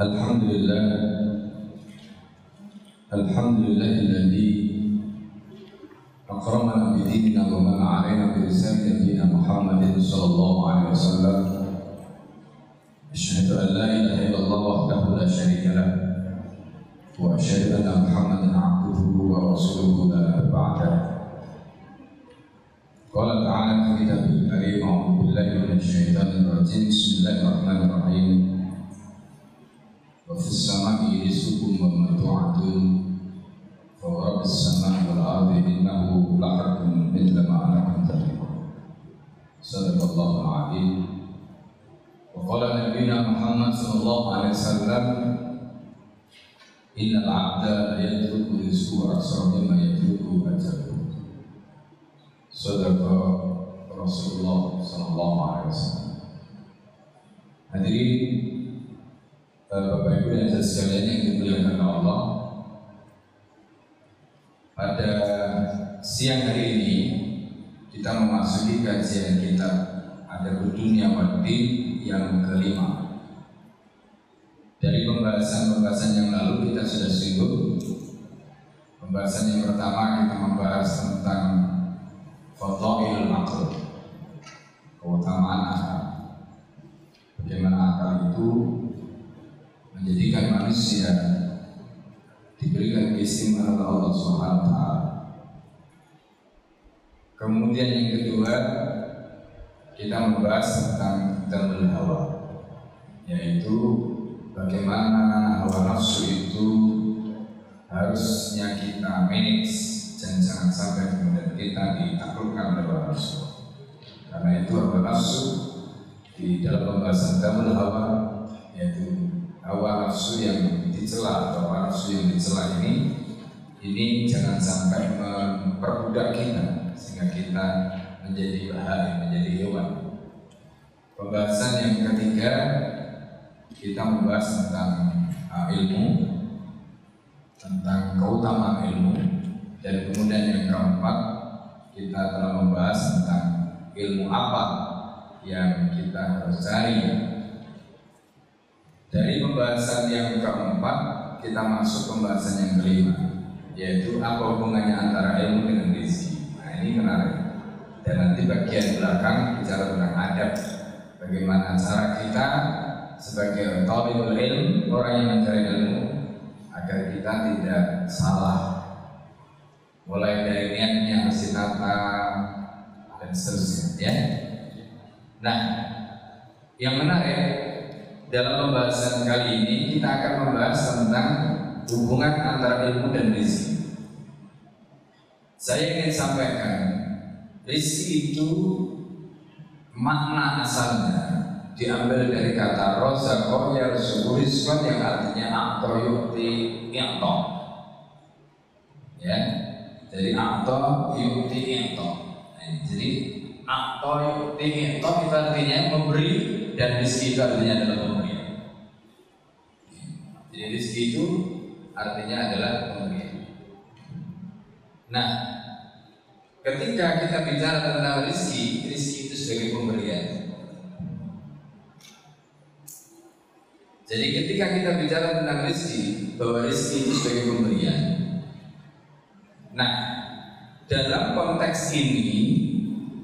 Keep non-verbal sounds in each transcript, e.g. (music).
الحمد لله الحمد لله الذي أكرمنا بديننا ومن علينا برسالة نبينا محمد صلى الله عليه وسلم. أشهد أن لا إله إلا الله وحده لا شريك له وأشهد أن محمدا عبده ورسوله لا بعده. قال تعالى في كتابه الكريم أعوذ بالله من الشيطان الرجيم. بسم الله الرحمن الرحيم. وفي السماء رزقكم وما توعدون فورب السماء والأرض إنه لحق مثل ما أنكم تفكرون صدق الله العظيم وقال نبينا محمد صلى الله عليه وسلم إن العبد لا يترك رزقه أكثر مما يترك أجله صدق Rasulullah Sallallahu Alaihi Wasallam. Hadirin Bapak Ibu dan saudara sekalian yang dimuliakan Allah, pada siang hari ini kita memasuki kajian kita ada dunia waktu yang kelima. Dari pembahasan-pembahasan yang lalu kita sudah singgung. Pembahasan yang pertama kita membahas tentang fadhailul aql. Keutamaan akal. Bagaimana akal itu menjadikan manusia diberikan keistimewaan oleh Allah taala. Kemudian yang kedua kita membahas tentang dalil hawa yaitu bagaimana hawa nafsu itu harusnya kita manage dan jangan sampai kemudian kita ditaklukkan oleh hawa nafsu. Karena itu hawa nafsu di dalam pembahasan dalil hawa nafsu yang dicela atau hawa nafsu yang dicela ini ini jangan sampai memperbudak kita sehingga kita menjadi bahaya, menjadi hewan. Pembahasan yang ketiga kita membahas tentang uh, ilmu, tentang keutamaan ilmu, dan kemudian yang keempat kita telah membahas tentang ilmu apa yang kita harus cari dari pembahasan yang keempat, kita masuk pembahasan yang kelima, yaitu apa hubungannya antara ilmu dengan rezeki. Nah ini menarik. Dan nanti bagian belakang bicara tentang adab, bagaimana cara kita sebagai talibul ilm, orang yang mencari ilmu, agar kita tidak salah. Mulai dari niatnya ditata dan seterusnya. Ya. Nah, yang menarik dalam pembahasan kali ini kita akan membahas tentang hubungan antara ilmu dan rezeki. Saya ingin sampaikan, rezeki itu makna asalnya diambil dari kata rozako ya rizqan yang artinya akto yukti yakto. Ya, jadi akto yukti yakto. Nah, jadi akto yukti yakto itu artinya memberi dan rezeki itu artinya adalah pemberian. Rezeki itu artinya adalah pemberian. Nah, ketika kita bicara tentang rezeki, rezeki itu sebagai pemberian. Jadi ketika kita bicara tentang rezeki, bahwa rezeki itu sebagai pemberian. Nah, dalam konteks ini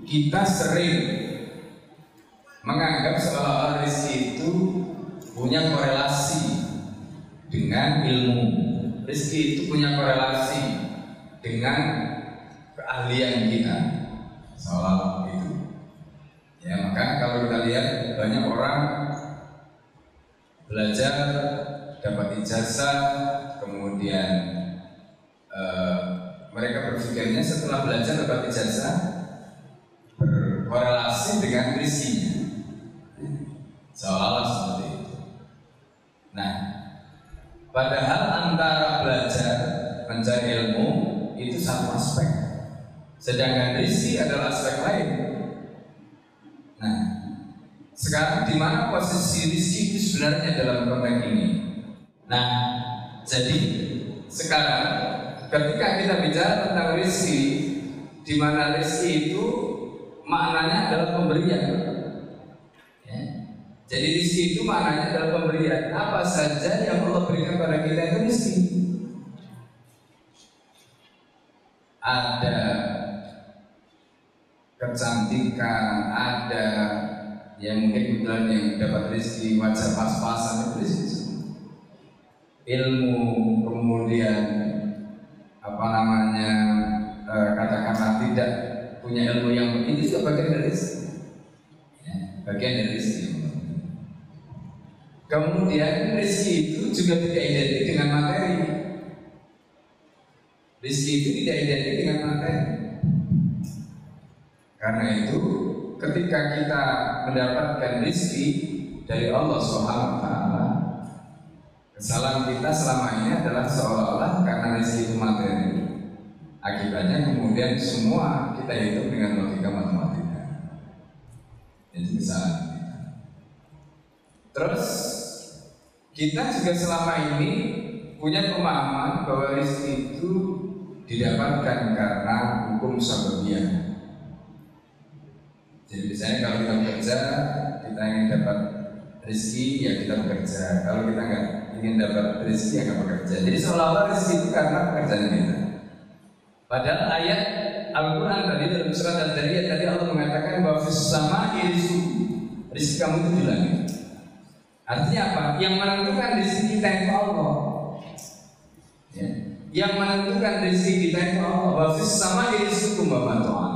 kita sering menganggap seolah-olah rezeki itu punya korelasi dengan ilmu. Rezeki itu punya korelasi dengan keahlian kita, seolah itu. Ya maka kalau kita lihat banyak orang belajar dapat ijazah, kemudian eh, mereka berpikirnya setelah belajar dapat ijazah berkorelasi dengan rezekinya seolah-olah padahal antara belajar mencari ilmu itu satu aspek, sedangkan rezeki adalah aspek lain. Nah, sekarang di mana posisi rezeki itu sebenarnya dalam konteks ini? Nah, jadi sekarang ketika kita bicara tentang rezeki, di mana rezeki itu maknanya adalah pemberian. Jadi rizki itu maknanya adalah pemberian. Apa saja yang Allah berikan pada kita itu rizki. Ada kecantikan, ada yang mungkin kebetulan yang dapat rezeki wajah pas-pasan itu rezeki ilmu kemudian apa namanya e, katakanlah tidak punya ilmu yang itu juga bagian dari rezeki. Ya, bagian dari rezeki kemudian rezeki itu juga tidak identik dengan materi. Rezeki itu tidak identik dengan materi. Karena itu ketika kita mendapatkan rezeki dari Allah Subhanahu wa taala kesalahan kita selama ini adalah seolah-olah karena rezeki itu materi. Akibatnya kemudian semua kita hidup dengan logika matematika. Itu misalnya terus kita juga selama ini punya pemahaman bahwa rezeki itu didapatkan karena hukum sababiyah jadi misalnya kalau kita bekerja, kita ingin dapat rezeki ya kita bekerja. Kalau kita nggak ingin dapat rezeki ya nggak bekerja. Jadi seolah-olah rezeki itu karena pekerjaan kita. Padahal ayat Al-Quran tadi dalam surat Al-Dariyah tadi Allah mengatakan bahwa sama irisu rezeki kamu itu di langit. Artinya apa? Yang menentukan rezeki kita itu Allah. Ya. Yang menentukan rezeki kita itu Allah. Bahwa sama irisu kumbabantuan.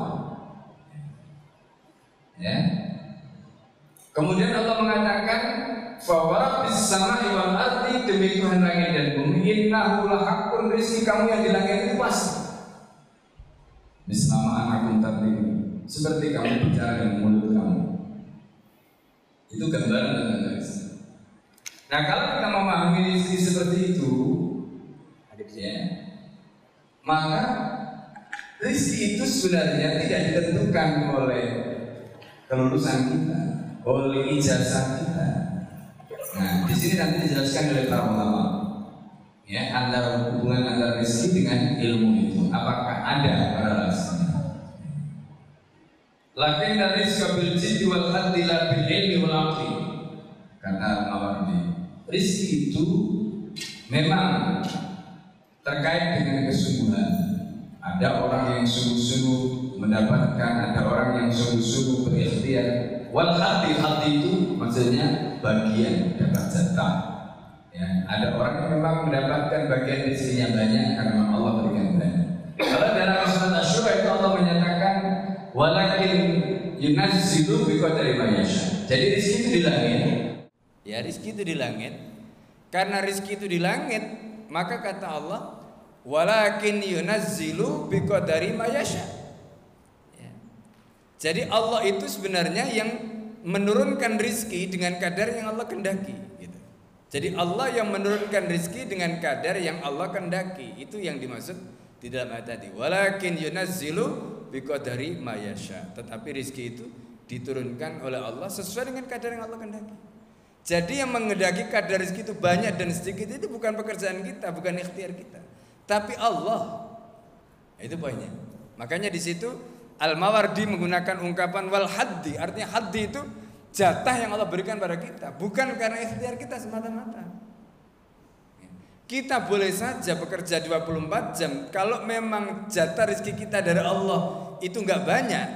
Ya. Kemudian Allah mengatakan bahwa sama wal arti demi Tuhan langit dan bumi innahu lahaqqun rizki kamu yang di langit itu pasti. Misalnya anak tadi seperti kamu bicara dengan mulut kamu. Itu gambaran rezeki. Nah kalau kita memahami rezeki seperti itu, ya, maka rezeki itu sebenarnya tidak ditentukan oleh kelulusan kita, oleh ijazah kita. Nah, di sini nanti dijelaskan oleh para ulama ya antara hubungan antara rezeki dengan ilmu itu apakah ada relasinya Lakin dari bil jiddi wal haddi la bil ilmi wal kata Mawardi rezeki itu memang terkait dengan kesungguhan ada orang yang sungguh-sungguh mendapatkan, ada orang yang sungguh-sungguh berikhtiar. Wal hati hati itu maksudnya bagian dapat jatah. Ya, ada orang yang memang mendapatkan bagian rezekinya banyak karena Allah berikan banyak. Kalau dalam surat Asyura itu Allah menyatakan walakin yunazzilu bi qadri Jadi rezeki itu di langit. Ya, rezeki itu di langit. Karena rezeki itu di langit, maka kata Allah, walakin yunazzilu biqadari mayasha. Ya. Jadi Allah itu sebenarnya yang menurunkan rizki dengan kadar yang Allah kendaki. Gitu. Jadi Allah yang menurunkan rizki dengan kadar yang Allah kendaki. Itu yang dimaksud di dalam ayat tadi. Walakin yunazzilu biqadari mayasha. Tetapi rizki itu diturunkan oleh Allah sesuai dengan kadar yang Allah kendaki. Jadi yang mengendaki kadar rezeki itu banyak dan sedikit itu bukan pekerjaan kita, bukan ikhtiar kita tapi Allah. Itu poinnya. Makanya di situ Al-Mawardi menggunakan ungkapan wal haddi, artinya haddi itu jatah yang Allah berikan pada kita, bukan karena ikhtiar kita semata-mata. Kita boleh saja bekerja 24 jam kalau memang jatah rezeki kita dari Allah itu enggak banyak.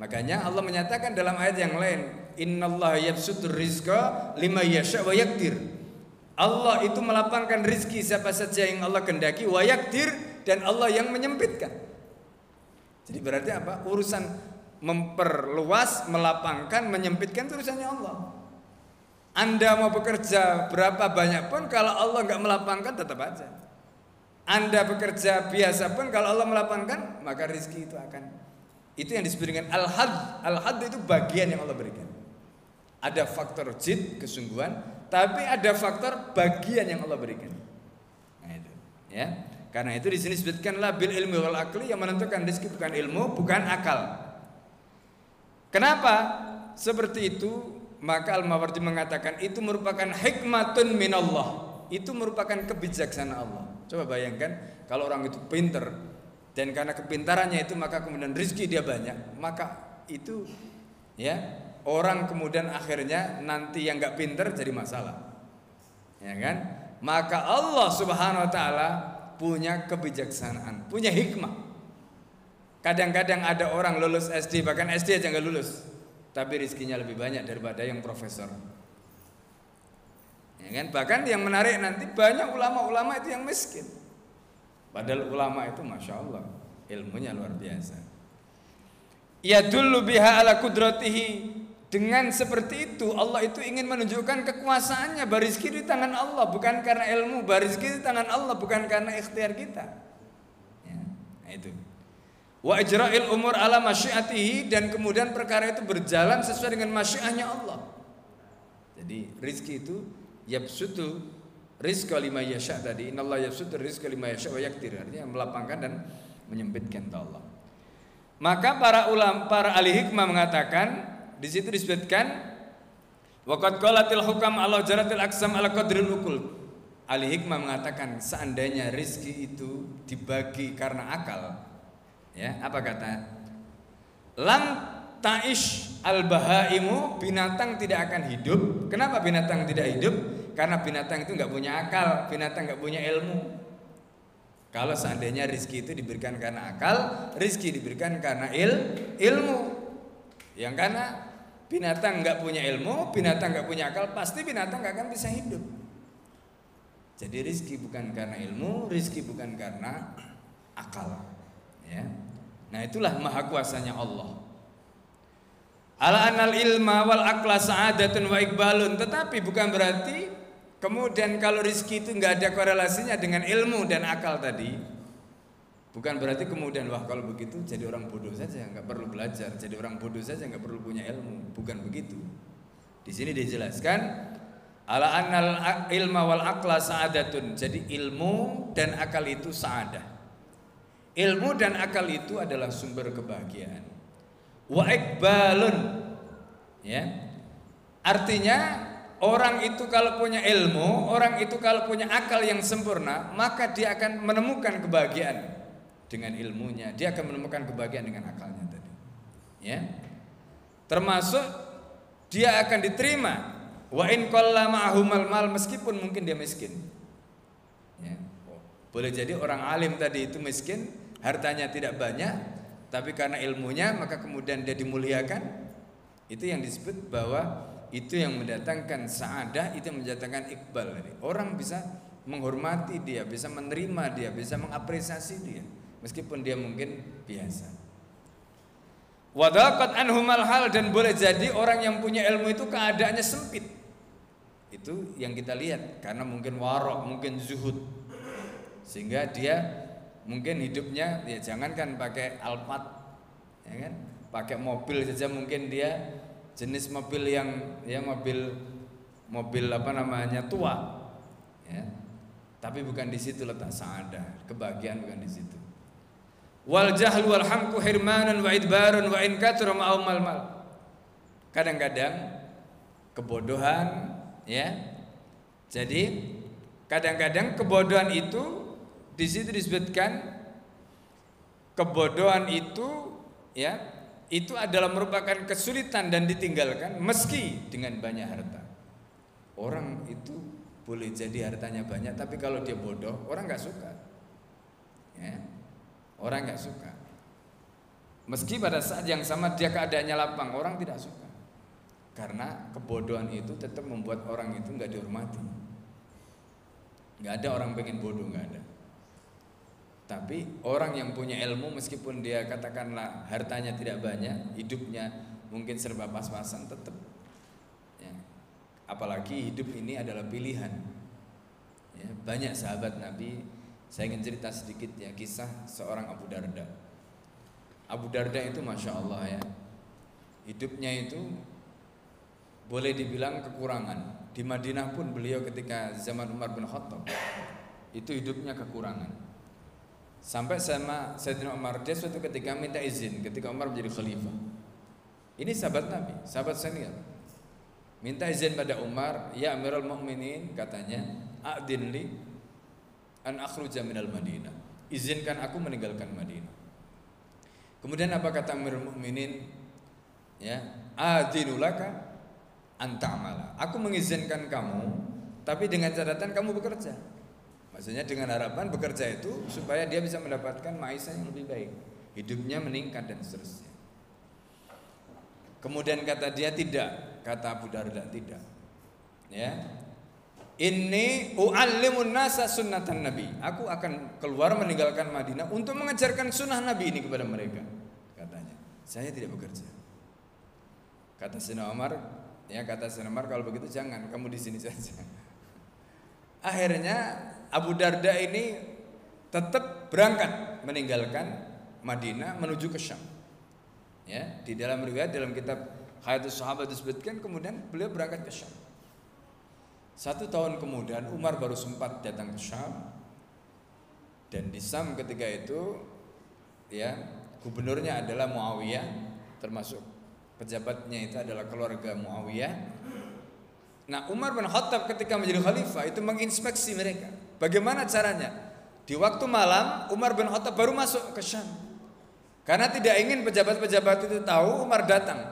Makanya Allah menyatakan dalam ayat yang lain, "Innallaha yabsutur rizqa lima yasha wa yaktir." Allah itu melapangkan rizki siapa saja yang Allah kendaki wayakdir dan Allah yang menyempitkan. Jadi berarti apa? Urusan memperluas, melapangkan, menyempitkan itu urusannya Allah. Anda mau bekerja berapa banyak pun kalau Allah nggak melapangkan tetap aja. Anda bekerja biasa pun kalau Allah melapangkan maka rizki itu akan itu yang disebut dengan al-had. Al-had itu bagian yang Allah berikan. Ada faktor jid, kesungguhan, tapi ada faktor bagian yang Allah berikan. Nah itu, ya. Karena itu di sini disebutkanlah bil ilmi wal akli yang menentukan rezeki bukan ilmu, bukan akal. Kenapa? Seperti itu, maka Al-Mawardi mengatakan itu merupakan hikmatun minallah. Itu merupakan kebijaksanaan Allah. Coba bayangkan kalau orang itu pinter dan karena kepintarannya itu maka kemudian rezeki dia banyak, maka itu ya orang kemudian akhirnya nanti yang nggak pinter jadi masalah. Ya kan? Maka Allah Subhanahu wa taala punya kebijaksanaan, punya hikmah. Kadang-kadang ada orang lulus SD bahkan SD aja nggak lulus, tapi rizkinya lebih banyak daripada yang profesor. Ya kan? Bahkan yang menarik nanti banyak ulama-ulama itu yang miskin. Padahal ulama itu masya Allah ilmunya luar biasa. Ya dulu biha ala kudratihi dengan seperti itu Allah itu ingin menunjukkan kekuasaannya barizki di tangan Allah bukan karena ilmu barizki di tangan Allah bukan karena ikhtiar kita. Ya, nah itu. Wa ijra'il umur ala masyiatihi dan kemudian perkara itu berjalan sesuai dengan masyiahnya Allah. Jadi rizki itu yabsutu rizqa lima yasha tadi innallaha yabsutu rizqa lima yasha wa yaktir artinya melapangkan dan menyempitkan Allah. Maka para ulama para ahli hikmah mengatakan di situ disebutkan waqad qalatil hukam ala jaratil aksam ala qadril ukul. Ahli hikmah mengatakan seandainya rizki itu dibagi karena akal ya apa kata? Lam taish al bahaimu binatang tidak akan hidup. Kenapa binatang tidak hidup? Karena binatang itu nggak punya akal binatang nggak punya ilmu. Kalau seandainya rizki itu diberikan karena akal, rizki diberikan karena il, ilmu. Yang karena binatang nggak punya ilmu, binatang nggak punya akal, pasti binatang nggak akan bisa hidup. Jadi rizki bukan karena ilmu, rizki bukan karena akal. Ya. Nah itulah maha kuasanya Allah. Ala anal ilma wal akla sa'adatun wa ikbalun. Tetapi bukan berarti Kemudian kalau rizki itu nggak ada korelasinya dengan ilmu dan akal tadi, bukan berarti kemudian wah kalau begitu jadi orang bodoh saja nggak perlu belajar, jadi orang bodoh saja nggak perlu punya ilmu, bukan begitu. Di sini dijelaskan ala anal ilma wal akla saadatun. Jadi ilmu dan akal itu saadah. Ilmu dan akal itu adalah sumber kebahagiaan. Wa ikbalun ya. Artinya Orang itu kalau punya ilmu, orang itu kalau punya akal yang sempurna, maka dia akan menemukan kebahagiaan dengan ilmunya. Dia akan menemukan kebahagiaan dengan akalnya tadi. Ya. Termasuk dia akan diterima wa in mal meskipun mungkin dia miskin. Ya. Boleh jadi orang alim tadi itu miskin, hartanya tidak banyak, tapi karena ilmunya maka kemudian dia dimuliakan. Itu yang disebut bahwa itu yang mendatangkan saadah itu yang mendatangkan iqbal orang bisa menghormati dia bisa menerima dia bisa mengapresiasi dia meskipun dia mungkin biasa. Wadaqat anhumal hal dan boleh jadi orang yang punya ilmu itu keadaannya sempit. Itu yang kita lihat karena mungkin warok mungkin zuhud. Sehingga dia mungkin hidupnya ya jangankan pakai alpat ya kan? Pakai mobil saja mungkin dia jenis mobil yang ya mobil mobil apa namanya tua ya. Tapi bukan di situ letak saada kebahagiaan bukan di situ wal jahlu wal hamku hirmanan wa idbarun wa in kathura mal mal kadang-kadang kebodohan ya jadi kadang-kadang kebodohan itu di situ disebutkan kebodohan itu ya itu adalah merupakan kesulitan dan ditinggalkan meski dengan banyak harta. Orang itu boleh jadi hartanya banyak, tapi kalau dia bodoh, orang nggak suka. Ya, orang nggak suka. Meski pada saat yang sama dia keadaannya lapang, orang tidak suka. Karena kebodohan itu tetap membuat orang itu nggak dihormati. Nggak ada orang pengen bodoh, nggak ada. Tapi orang yang punya ilmu meskipun dia katakanlah hartanya tidak banyak, hidupnya mungkin serba pas-pasan tetap. Ya. Apalagi hidup ini adalah pilihan. Ya, banyak sahabat Nabi. Saya ingin cerita sedikit ya kisah seorang Abu Darda. Abu Darda itu masya Allah ya, hidupnya itu boleh dibilang kekurangan. Di Madinah pun beliau ketika zaman Umar bin Khattab itu hidupnya kekurangan Sampai sama Sayyidina Umar dia suatu ketika minta izin ketika Umar menjadi khalifah. Ini sahabat Nabi, sahabat senior. Minta izin pada Umar, "Ya Amirul Mukminin," katanya, "A'din li an akhruja minal Madinah." Izinkan aku meninggalkan Madinah. Kemudian apa kata Amirul Mukminin? Ya, adinulaka anta'mala. Aku mengizinkan kamu tapi dengan catatan kamu bekerja. Maksudnya dengan harapan bekerja itu supaya dia bisa mendapatkan maisha yang lebih baik, hidupnya meningkat dan seterusnya. Kemudian kata dia tidak, kata Abu Darda tidak. Ya. Ini u'allimun nasa sunnatan Nabi. Aku akan keluar meninggalkan Madinah untuk mengajarkan sunnah Nabi ini kepada mereka. Katanya. Saya tidak bekerja. Kata Sina Umar, ya kata Sina Umar kalau begitu jangan kamu di sini saja. (laughs) Akhirnya Abu Darda ini tetap berangkat meninggalkan Madinah menuju ke Syam. Ya, di dalam riwayat dalam kitab Hayatus Sahabat disebutkan kemudian beliau berangkat ke Syam. Satu tahun kemudian Umar baru sempat datang ke Syam dan di Syam ketika itu ya gubernurnya adalah Muawiyah termasuk pejabatnya itu adalah keluarga Muawiyah. Nah Umar bin Khattab ketika menjadi khalifah itu menginspeksi mereka. Bagaimana caranya? Di waktu malam Umar bin Khattab baru masuk ke Syam. Karena tidak ingin pejabat-pejabat itu tahu Umar datang.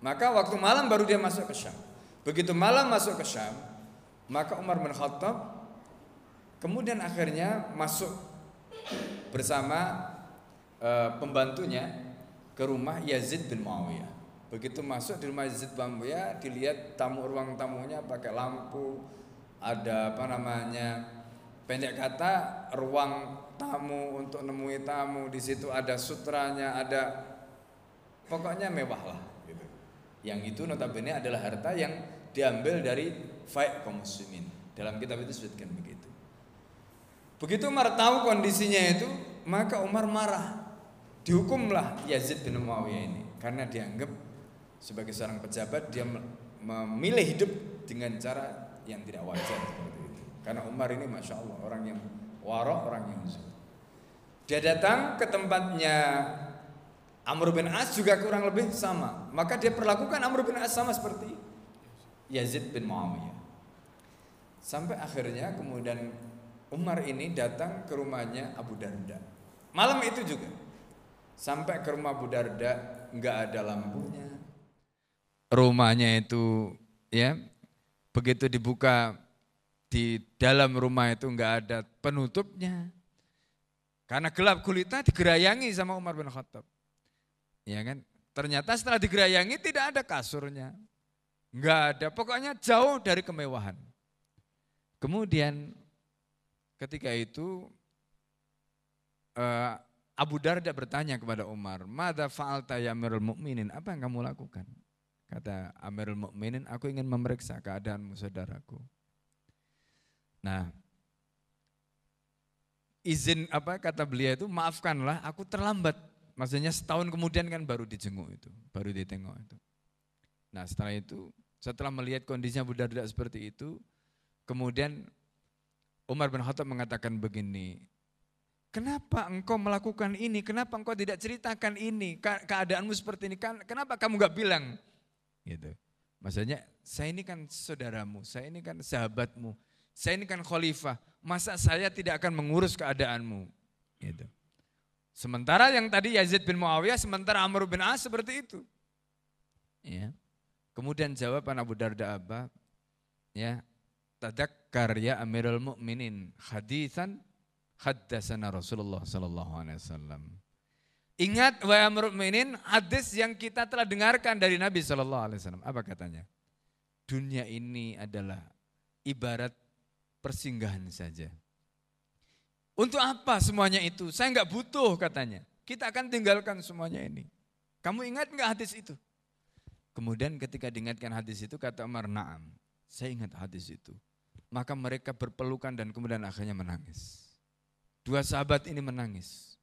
Maka waktu malam baru dia masuk ke Syam. Begitu malam masuk ke Syam, maka Umar bin Khattab kemudian akhirnya masuk bersama e, pembantunya ke rumah Yazid bin Muawiyah. Begitu masuk di rumah Yazid bin Muawiyah, dilihat tamu ruang tamunya pakai lampu, ada apa namanya? Pendek kata ruang tamu untuk nemui tamu di situ ada sutranya, ada pokoknya mewah lah gitu. Yang itu notabene adalah harta yang diambil dari faik kaum muslimin. Dalam kitab itu disebutkan begitu. Begitu Umar tahu kondisinya itu, maka Umar marah. Dihukumlah Yazid bin Muawiyah ini karena dianggap sebagai seorang pejabat dia memilih hidup dengan cara yang tidak wajar seperti itu. Karena Umar ini masya Allah orang yang warok, orang yang zuhud. Dia datang ke tempatnya Amr bin As juga kurang lebih sama. Maka dia perlakukan Amr bin As sama seperti Yazid bin Muawiyah. Sampai akhirnya kemudian Umar ini datang ke rumahnya Abu Darda. Malam itu juga. Sampai ke rumah Abu Darda nggak ada lampunya. Rumahnya itu ya begitu dibuka di dalam rumah itu nggak ada penutupnya. Karena gelap kulitnya digerayangi sama Umar bin Khattab. Ya kan? Ternyata setelah digerayangi tidak ada kasurnya. Enggak ada, pokoknya jauh dari kemewahan. Kemudian ketika itu uh, Abu Darda bertanya kepada Umar, "Mada fa'alta ya Mukminin? Apa yang kamu lakukan?" Kata Amirul Mukminin, "Aku ingin memeriksa keadaanmu saudaraku." Nah, izin apa kata beliau itu, "Maafkanlah, aku terlambat." Maksudnya setahun kemudian kan baru dijenguk itu, baru ditengok itu. Nah setelah itu, setelah melihat kondisinya Abu Darda seperti itu, kemudian Umar bin Khattab mengatakan begini, kenapa engkau melakukan ini, kenapa engkau tidak ceritakan ini, keadaanmu seperti ini, kan, kenapa kamu gak bilang? Gitu. Maksudnya, saya ini kan saudaramu, saya ini kan sahabatmu, saya ini kan khalifah, masa saya tidak akan mengurus keadaanmu? Gitu. Sementara yang tadi Yazid bin Muawiyah, sementara Amr bin As seperti itu. Ya. Kemudian jawaban Abu Darda apa? Ya, tadakkar ya Amirul Mukminin hadisan haddatsana Rasulullah sallallahu alaihi wasallam. Ingat wahai Amirul Mukminin hadis yang kita telah dengarkan dari Nabi sallallahu alaihi wasallam. Apa katanya? Dunia ini adalah ibarat persinggahan saja. Untuk apa semuanya itu? Saya nggak butuh katanya. Kita akan tinggalkan semuanya ini. Kamu ingat nggak hadis itu? Kemudian ketika diingatkan hadis itu kata Umar, "Na'am." Saya ingat hadis itu. Maka mereka berpelukan dan kemudian akhirnya menangis. Dua sahabat ini menangis.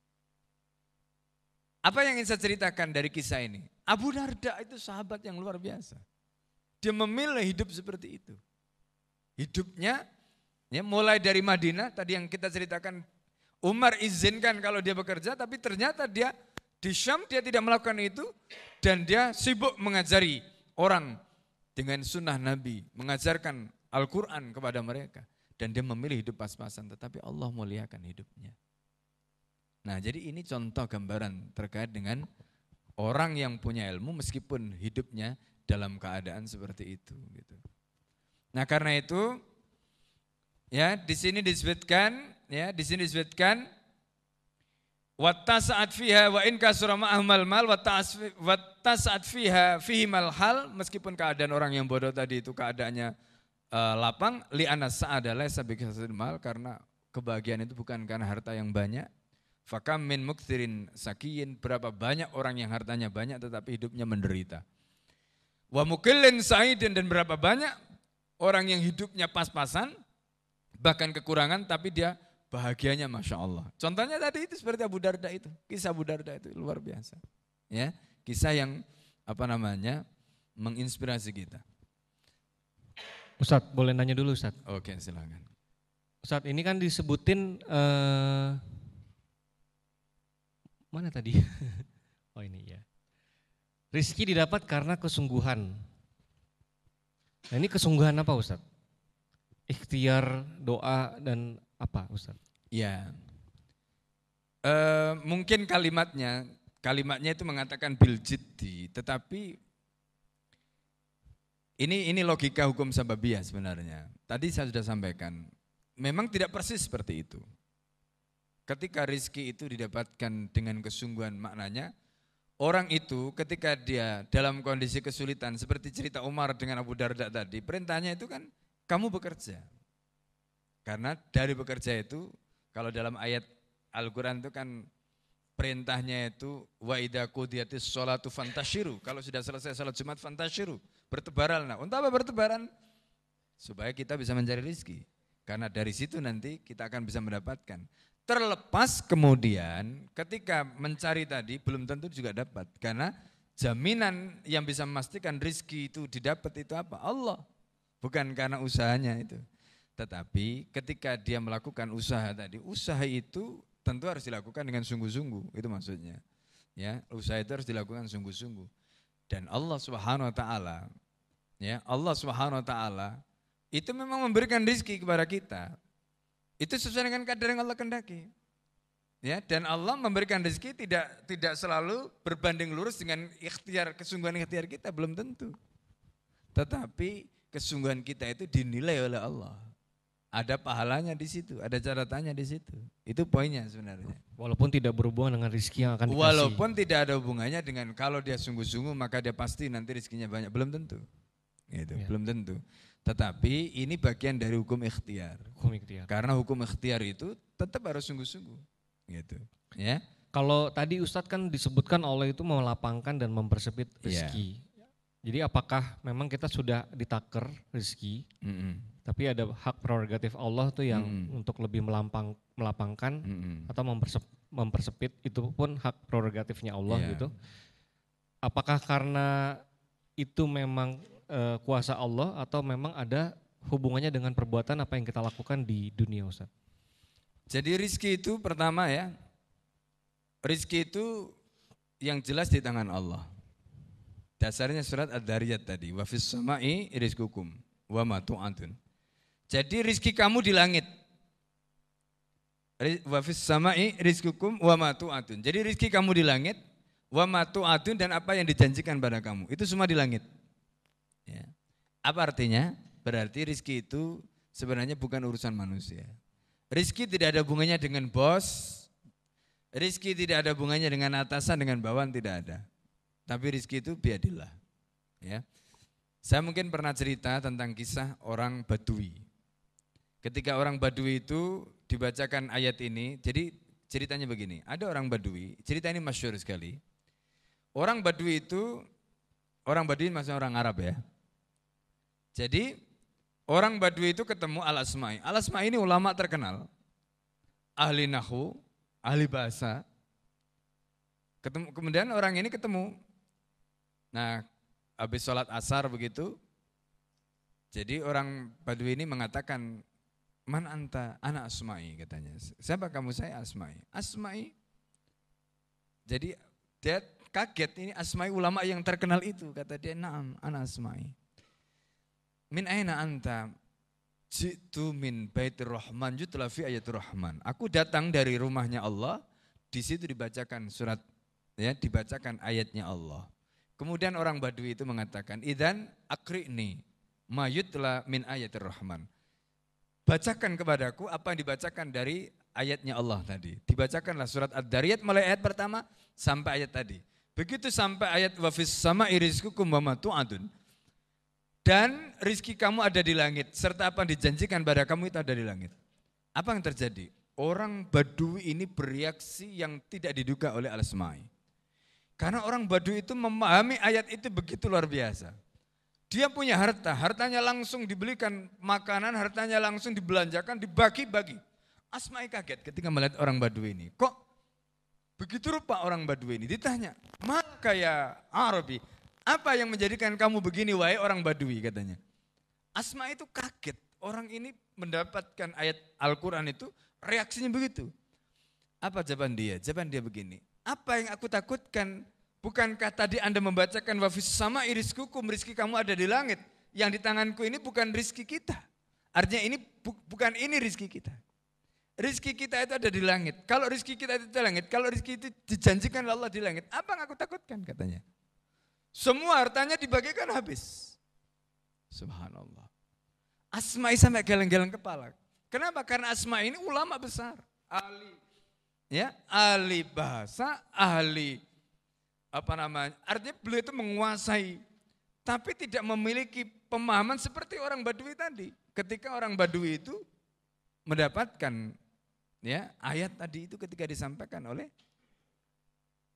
Apa yang ingin saya ceritakan dari kisah ini? Abu Darda itu sahabat yang luar biasa. Dia memilih hidup seperti itu. Hidupnya ya mulai dari Madinah tadi yang kita ceritakan Umar izinkan kalau dia bekerja tapi ternyata dia di Syam dia tidak melakukan itu dan dia sibuk mengajari orang dengan sunnah Nabi, mengajarkan Al-Quran kepada mereka. Dan dia memilih hidup pas-pasan, tetapi Allah muliakan hidupnya. Nah jadi ini contoh gambaran terkait dengan orang yang punya ilmu meskipun hidupnya dalam keadaan seperti itu gitu. Nah, karena itu ya di sini disebutkan ya di sini disebutkan wattasa'at fiha wa in kasura ma'ahmal mal fiha fihi mal hal meskipun keadaan orang yang bodoh tadi itu keadaannya uh, lapang li anas sa'ada laisa mal karena kebahagiaan itu bukan karena harta yang banyak. Fakam min muktirin sakiyin, berapa banyak orang yang hartanya banyak tetapi hidupnya menderita. Wa mukillin sa'idin dan berapa banyak orang yang hidupnya pas-pasan, bahkan kekurangan tapi dia bahagianya Masya Allah. Contohnya tadi itu seperti Abu Darda itu, kisah Abu Darda itu luar biasa. Ya, kisah yang apa namanya menginspirasi kita. Ustadz, boleh nanya dulu Ustadz? Oke, silakan. Saat ini kan disebutin uh, mana tadi? (laughs) oh ini ya. Rizki didapat karena kesungguhan. Nah ini kesungguhan apa Ustaz? Ikhtiar, doa dan apa Ustaz? Ya. Uh, mungkin kalimatnya, kalimatnya itu mengatakan bil jiddi, tetapi ini ini logika hukum sababiyah sebenarnya. Tadi saya sudah sampaikan, memang tidak persis seperti itu. Ketika rizki itu didapatkan dengan kesungguhan maknanya, orang itu ketika dia dalam kondisi kesulitan, seperti cerita Umar dengan Abu Darda tadi, perintahnya itu kan kamu bekerja. Karena dari bekerja itu, kalau dalam ayat Al-Quran itu kan perintahnya itu wa idza sholatu fantashiru. Kalau sudah selesai salat Jumat fantashiru, bertebaran. Nah, untuk apa bertebaran? Supaya kita bisa mencari rizki. Karena dari situ nanti kita akan bisa mendapatkan. Terlepas kemudian ketika mencari tadi belum tentu juga dapat. Karena jaminan yang bisa memastikan rizki itu didapat itu apa? Allah. Bukan karena usahanya itu. Tetapi ketika dia melakukan usaha tadi, usaha itu tentu harus dilakukan dengan sungguh-sungguh. Itu maksudnya. Ya, usaha itu harus dilakukan sungguh-sungguh. Dan Allah Subhanahu wa taala ya, Allah Subhanahu wa taala itu memang memberikan rizki kepada kita. Itu sesuai dengan kadar yang Allah kendaki. Ya, dan Allah memberikan rezeki tidak tidak selalu berbanding lurus dengan ikhtiar kesungguhan ikhtiar kita belum tentu. Tetapi kesungguhan kita itu dinilai oleh Allah. Ada pahalanya di situ, ada catatannya di situ. Itu poinnya sebenarnya. Walaupun tidak berhubungan dengan rezeki yang akan dikasih. Walaupun tidak ada hubungannya dengan kalau dia sungguh-sungguh maka dia pasti nanti rezekinya banyak, belum tentu. Gitu, ya. belum tentu. Tetapi ini bagian dari hukum ikhtiar. Hukum ikhtiar. Karena hukum ikhtiar itu tetap harus sungguh-sungguh. Gitu. Ya. Kalau tadi Ustadz kan disebutkan Allah itu melapangkan dan mempersempit iya. rezeki. Ya. Jadi apakah memang kita sudah ditaker rezeki, mm -hmm. tapi ada hak prerogatif Allah tuh yang mm -hmm. untuk lebih melampang, melapangkan mm -hmm. atau mempersep, mempersepit itu pun hak prerogatifnya Allah yeah. gitu. Apakah karena itu memang e, kuasa Allah atau memang ada hubungannya dengan perbuatan apa yang kita lakukan di dunia Ustaz? Jadi rizki itu pertama ya, rizki itu yang jelas di tangan Allah. Dasarnya surat Ad-Dariyat tadi, wa fis sama'i rizkukum wa ma tu'adun. Jadi rizki kamu di langit. Wa fis sama'i rizkukum wa ma tu'adun. Jadi rizki kamu di langit, wa ma tu'adun dan apa yang dijanjikan pada kamu. Itu semua di langit. Ya. Apa artinya? Berarti rizki itu sebenarnya bukan urusan manusia. Rizki tidak ada hubungannya dengan bos, rizki tidak ada hubungannya dengan atasan, dengan bawahan, tidak ada. Tapi rizki itu biadillah. Ya. Saya mungkin pernah cerita tentang kisah orang Badui. Ketika orang Badui itu dibacakan ayat ini, jadi ceritanya begini, ada orang Badui, cerita ini masyur sekali. Orang Badui itu, orang Badui maksudnya orang Arab ya, jadi orang Badui itu ketemu Al-Asma'i. Al-Asma'i ini ulama terkenal. Ahli nahu, ahli bahasa. Ketemu, kemudian orang ini ketemu. Nah, habis sholat asar begitu. Jadi orang Badui ini mengatakan, Man anta anak Asma'i katanya. Siapa kamu saya Asma'i? Asma'i. Jadi dia kaget ini Asma'i ulama yang terkenal itu. Kata dia, naam anak Asma'i. Min aina anta? Jitu min baitir rahman yutla fi ayatul rahman. Aku datang dari rumahnya Allah, di situ dibacakan surat ya dibacakan ayatnya Allah. Kemudian orang Badui itu mengatakan, "Idzan akri'ni mayutla min ayatir rahman." Bacakan kepadaku apa yang dibacakan dari ayatnya Allah tadi. Dibacakanlah surat Ad-Dariyat mulai ayat pertama sampai ayat tadi. Begitu sampai ayat wafis sama iriskukum wa tu'adun. Dan rizki kamu ada di langit, serta apa yang dijanjikan pada kamu itu ada di langit. Apa yang terjadi? Orang Badui ini bereaksi yang tidak diduga oleh Al-Asma'i. Karena orang Badui itu memahami ayat itu begitu luar biasa. Dia punya harta, hartanya langsung dibelikan makanan, hartanya langsung dibelanjakan, dibagi-bagi. Asma'i kaget ketika melihat orang Badui ini. Kok begitu rupa orang Badui ini? Ditanya, maka ya Arabi, apa yang menjadikan kamu begini wahai orang Badui katanya. Asma itu kaget. Orang ini mendapatkan ayat Al-Quran itu reaksinya begitu. Apa jawaban dia? Jawaban dia begini. Apa yang aku takutkan? Bukankah tadi Anda membacakan wafis sama iriskukum, rizki kamu ada di langit. Yang di tanganku ini bukan rizki kita. Artinya ini bu, bukan ini rizki kita. Rizki kita itu ada di langit. Kalau rizki kita itu di langit, kalau rizki itu dijanjikan Allah di langit, apa yang aku takutkan katanya. Semua hartanya dibagikan habis. Subhanallah. Asma'i sampai geleng-geleng kepala. Kenapa? Karena Asma ini ulama besar. Ahli. Ya, ahli bahasa, ahli apa namanya? Artinya beliau itu menguasai tapi tidak memiliki pemahaman seperti orang Badui tadi. Ketika orang Badui itu mendapatkan ya ayat tadi itu ketika disampaikan oleh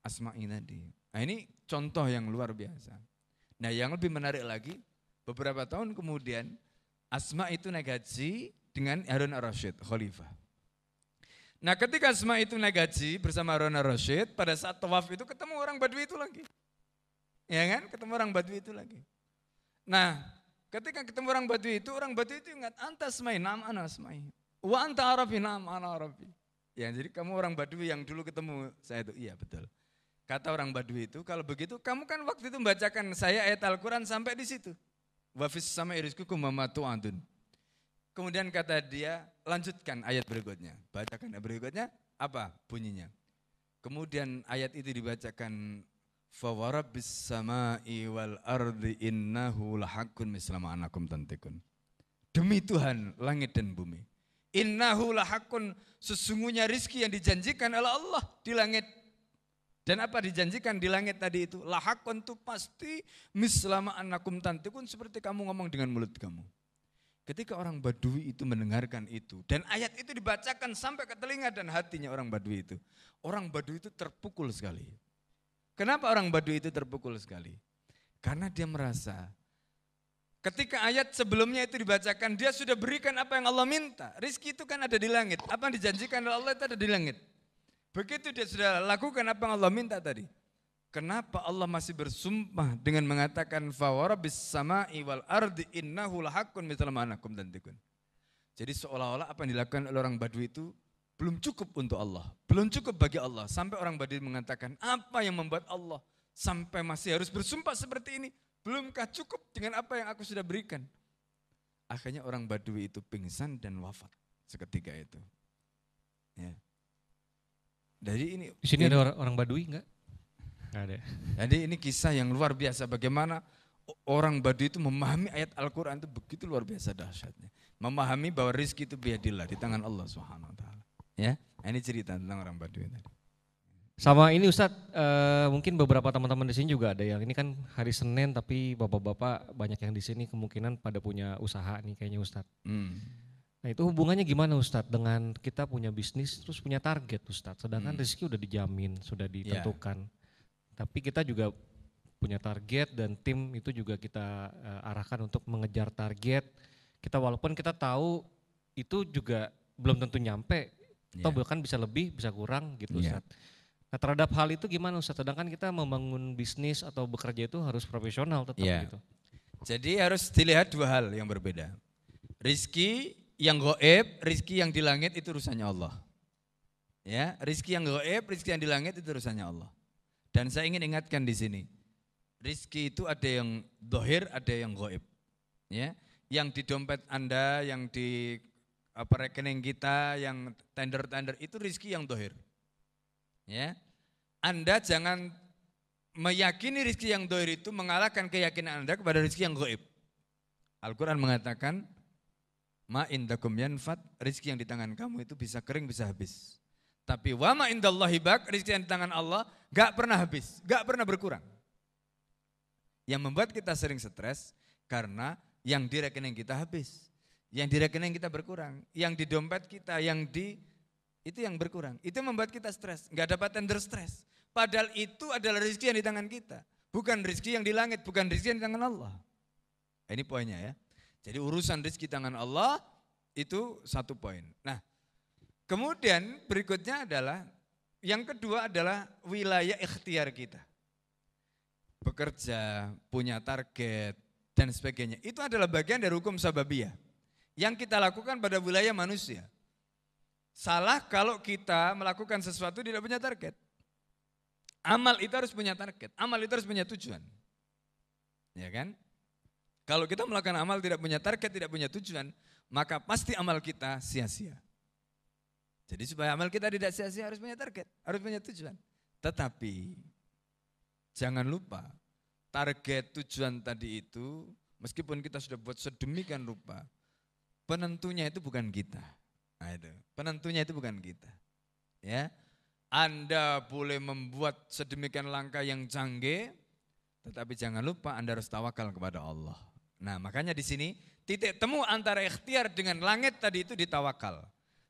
Asma'i tadi. Nah ini contoh yang luar biasa. Nah yang lebih menarik lagi, beberapa tahun kemudian Asma itu naik haji dengan Harun al-Rashid, khalifah. Nah ketika Asma itu naik haji bersama Harun al-Rashid, pada saat tawaf itu ketemu orang Badui itu lagi. Ya kan, ketemu orang Badui itu lagi. Nah ketika ketemu orang Badui itu, orang Badui itu ingat, anta asmai, nama ana asmai. Wa anta arabi, nama ana arabi. Ya jadi kamu orang Badui yang dulu ketemu saya itu, iya betul. Kata orang Badui itu, kalau begitu kamu kan waktu itu membacakan saya ayat Al-Quran sampai di situ. Wafis sama irisku mamatu antun. Kemudian kata dia, lanjutkan ayat berikutnya. Bacakan ayat berikutnya, apa bunyinya? Kemudian ayat itu dibacakan Fawarabbis sama'i wal ardi innahu lahakun mislama anakum tantikun. Demi Tuhan langit dan bumi. Innahu lahakun sesungguhnya rizki yang dijanjikan oleh Allah di langit dan apa dijanjikan di langit tadi itu? Lahakon itu pasti mislama anakum tantikun seperti kamu ngomong dengan mulut kamu. Ketika orang Badui itu mendengarkan itu dan ayat itu dibacakan sampai ke telinga dan hatinya orang Badui itu. Orang Badui itu terpukul sekali. Kenapa orang Badui itu terpukul sekali? Karena dia merasa ketika ayat sebelumnya itu dibacakan dia sudah berikan apa yang Allah minta. Rizki itu kan ada di langit. Apa yang dijanjikan oleh Allah itu ada di langit. Begitu dia sudah lakukan apa yang Allah minta tadi. Kenapa Allah masih bersumpah dengan mengatakan fawarabis sama'i wal ardi innahu lahaqqun mithla ma anakum tantikun. Jadi seolah-olah apa yang dilakukan oleh orang Badui itu belum cukup untuk Allah, belum cukup bagi Allah. Sampai orang Badui mengatakan, apa yang membuat Allah sampai masih harus bersumpah seperti ini? Belumkah cukup dengan apa yang aku sudah berikan? Akhirnya orang Badui itu pingsan dan wafat seketika itu. Ya. Jadi ini di sini ini, ada orang, orang Badui enggak? Enggak ada. Jadi ini kisah yang luar biasa bagaimana orang Badui itu memahami ayat Al-Qur'an itu begitu luar biasa dahsyatnya. Memahami bahwa rizki itu biadillah di tangan Allah Subhanahu wa taala. Ya, ini cerita tentang orang Badui tadi. Sama ini Ustadz, uh, mungkin beberapa teman-teman di sini juga ada yang ini kan hari Senin tapi bapak-bapak banyak yang di sini kemungkinan pada punya usaha nih kayaknya Ustadz. Hmm. Nah itu hubungannya gimana Ustadz dengan kita punya bisnis terus punya target Ustadz. Sedangkan hmm. rezeki udah dijamin, sudah iya. ditentukan. Yeah. Tapi kita juga punya target dan tim itu juga kita uh, arahkan untuk mengejar target. Kita walaupun kita tahu itu juga belum tentu nyampe. Yeah. Atau bahkan bisa lebih, bisa kurang gitu yeah. Ustadz. Nah terhadap hal itu gimana Ustadz? Sedangkan kita membangun bisnis atau bekerja itu harus profesional tetap yeah. gitu. Jadi harus dilihat dua hal yang berbeda. Rizki yang goib, rizki yang di langit itu urusannya Allah. Ya, rizki yang goib, rizki yang di langit itu urusannya Allah. Dan saya ingin ingatkan di sini, rizki itu ada yang dohir, ada yang goib. Ya, yang di dompet Anda, yang di apa rekening kita, yang tender-tender itu rizki yang dohir. Ya, Anda jangan meyakini rizki yang doir itu mengalahkan keyakinan Anda kepada rizki yang goib. Al-Quran mengatakan, Ma indakum yanfat, rizki yang di tangan kamu itu bisa kering, bisa habis. Tapi wama indallahi bak, rizki yang di tangan Allah gak pernah habis, gak pernah berkurang. Yang membuat kita sering stres karena yang di rekening kita habis. Yang di rekening kita berkurang. Yang di dompet kita, yang di itu yang berkurang. Itu membuat kita stres, gak dapat tender stres. Padahal itu adalah rezeki yang di tangan kita. Bukan rezeki yang di langit, bukan rezeki yang di tangan Allah. Ini poinnya ya. Jadi urusan rezeki tangan Allah itu satu poin. Nah, kemudian berikutnya adalah yang kedua adalah wilayah ikhtiar kita. Bekerja, punya target, dan sebagainya. Itu adalah bagian dari hukum sababiyah. Yang kita lakukan pada wilayah manusia. Salah kalau kita melakukan sesuatu tidak punya target. Amal itu harus punya target, amal itu harus punya tujuan. Ya kan? Kalau kita melakukan amal tidak punya target, tidak punya tujuan, maka pasti amal kita sia-sia. Jadi supaya amal kita tidak sia-sia harus punya target, harus punya tujuan. Tetapi jangan lupa target tujuan tadi itu meskipun kita sudah buat sedemikian rupa, penentunya itu bukan kita. Nah itu, penentunya itu bukan kita. Ya, Anda boleh membuat sedemikian langkah yang canggih, tetapi jangan lupa Anda harus tawakal kepada Allah. Nah makanya di sini titik temu antara ikhtiar dengan langit tadi itu ditawakal.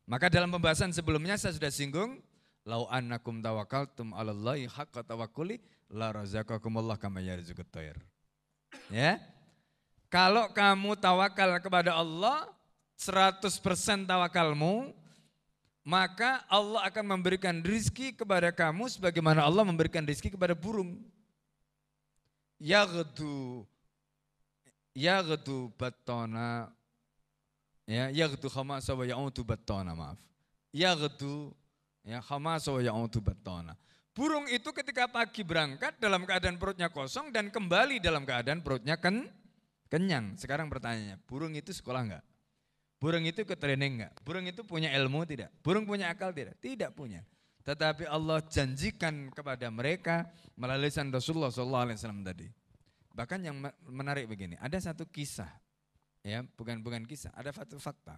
Maka dalam pembahasan sebelumnya saya sudah singgung, lau annakum tawakaltum 'alallahi haqqa tawakkuli la razaqakumullah kama yarzuqut tayr. Ya. Kalau kamu tawakal kepada Allah 100% tawakalmu, maka Allah akan memberikan rizki kepada kamu sebagaimana Allah memberikan rizki kepada burung. Yaghdu yaghdu battona ya yaghdu khamasa wa ya'udu battona maaf yaghdu ya khamasa wa ya'udu battona burung itu ketika pagi berangkat dalam keadaan perutnya kosong dan kembali dalam keadaan perutnya ken kenyang. Sekarang pertanyaannya burung itu sekolah enggak burung itu ke training enggak burung itu punya ilmu tidak? Burung punya akal tidak? Tidak punya. Tetapi Allah janjikan kepada mereka melalui Rasulullah SAW tadi Bahkan yang menarik begini, ada satu kisah, ya bukan bukan kisah, ada satu fakta.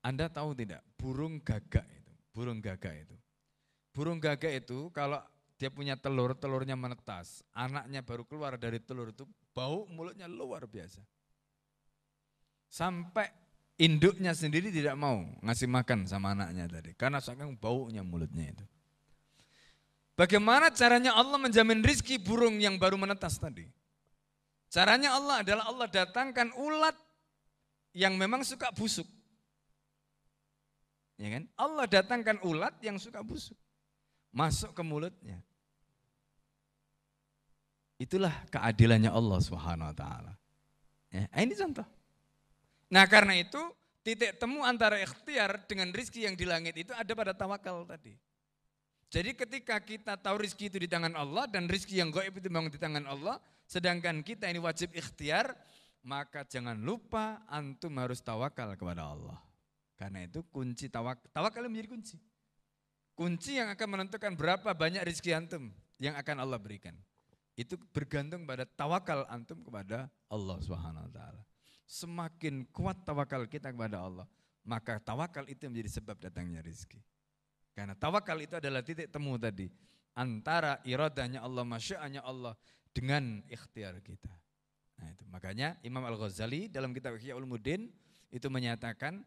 Anda tahu tidak, burung gagak itu, burung gagak itu. Burung gagak itu kalau dia punya telur, telurnya menetas, anaknya baru keluar dari telur itu, bau mulutnya luar biasa. Sampai induknya sendiri tidak mau ngasih makan sama anaknya tadi, karena saking baunya mulutnya itu. Bagaimana caranya Allah menjamin rizki burung yang baru menetas tadi? Caranya Allah adalah Allah datangkan ulat yang memang suka busuk. Ya kan? Allah datangkan ulat yang suka busuk. Masuk ke mulutnya. Itulah keadilannya Allah Subhanahu wa taala. Ya, ini contoh. Nah, karena itu titik temu antara ikhtiar dengan rizki yang di langit itu ada pada tawakal tadi. Jadi ketika kita tahu rizki itu di tangan Allah dan rizki yang goib itu memang di tangan Allah, sedangkan kita ini wajib ikhtiar, maka jangan lupa antum harus tawakal kepada Allah. Karena itu kunci tawakal, tawakal menjadi kunci. Kunci yang akan menentukan berapa banyak rizki antum yang akan Allah berikan. Itu bergantung pada tawakal antum kepada Allah Subhanahu wa taala. Semakin kuat tawakal kita kepada Allah, maka tawakal itu menjadi sebab datangnya rizki. Karena tawakal itu adalah titik temu tadi antara iradahnya Allah, masya'anya Allah dengan ikhtiar kita. Nah itu makanya Imam Al-Ghazali dalam kitab Ihya Ulumuddin itu menyatakan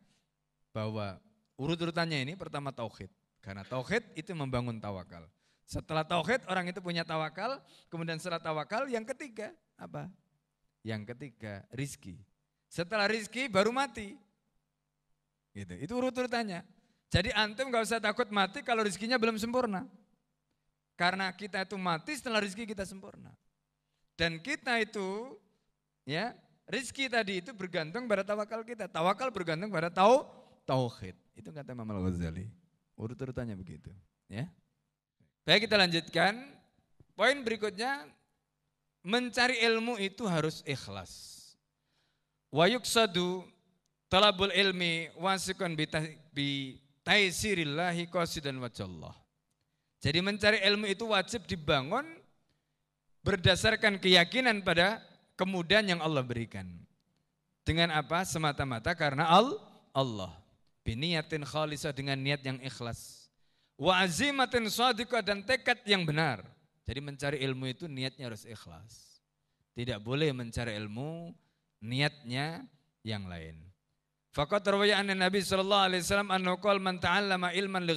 bahwa urut-urutannya ini pertama tauhid. Karena tauhid itu membangun tawakal. Setelah tauhid orang itu punya tawakal, kemudian setelah tawakal yang ketiga apa? Yang ketiga rizki. Setelah rizki baru mati. Gitu. Itu urut-urutannya. Jadi antum gak usah takut mati kalau rezekinya belum sempurna. Karena kita itu mati setelah rezeki kita sempurna. Dan kita itu ya rezeki tadi itu bergantung pada tawakal kita. Tawakal bergantung pada tau tauhid. Itu kata Imam Al-Ghazali. Urut-urutannya begitu, ya. Baik kita lanjutkan. Poin berikutnya mencari ilmu itu harus ikhlas. Wa yuksadu talabul ilmi wasikun bi taisirillahi qasidan wajallah. Jadi mencari ilmu itu wajib dibangun berdasarkan keyakinan pada kemudahan yang Allah berikan. Dengan apa? Semata-mata karena Allah. Biniyatin khalisah dengan niat yang ikhlas. Wa azimatin dan tekad yang benar. Jadi mencari ilmu itu niatnya harus ikhlas. Tidak boleh mencari ilmu niatnya yang lain. Fakat terwaya Nabi sallallahu alaihi wasallam annahu qala man ilman li.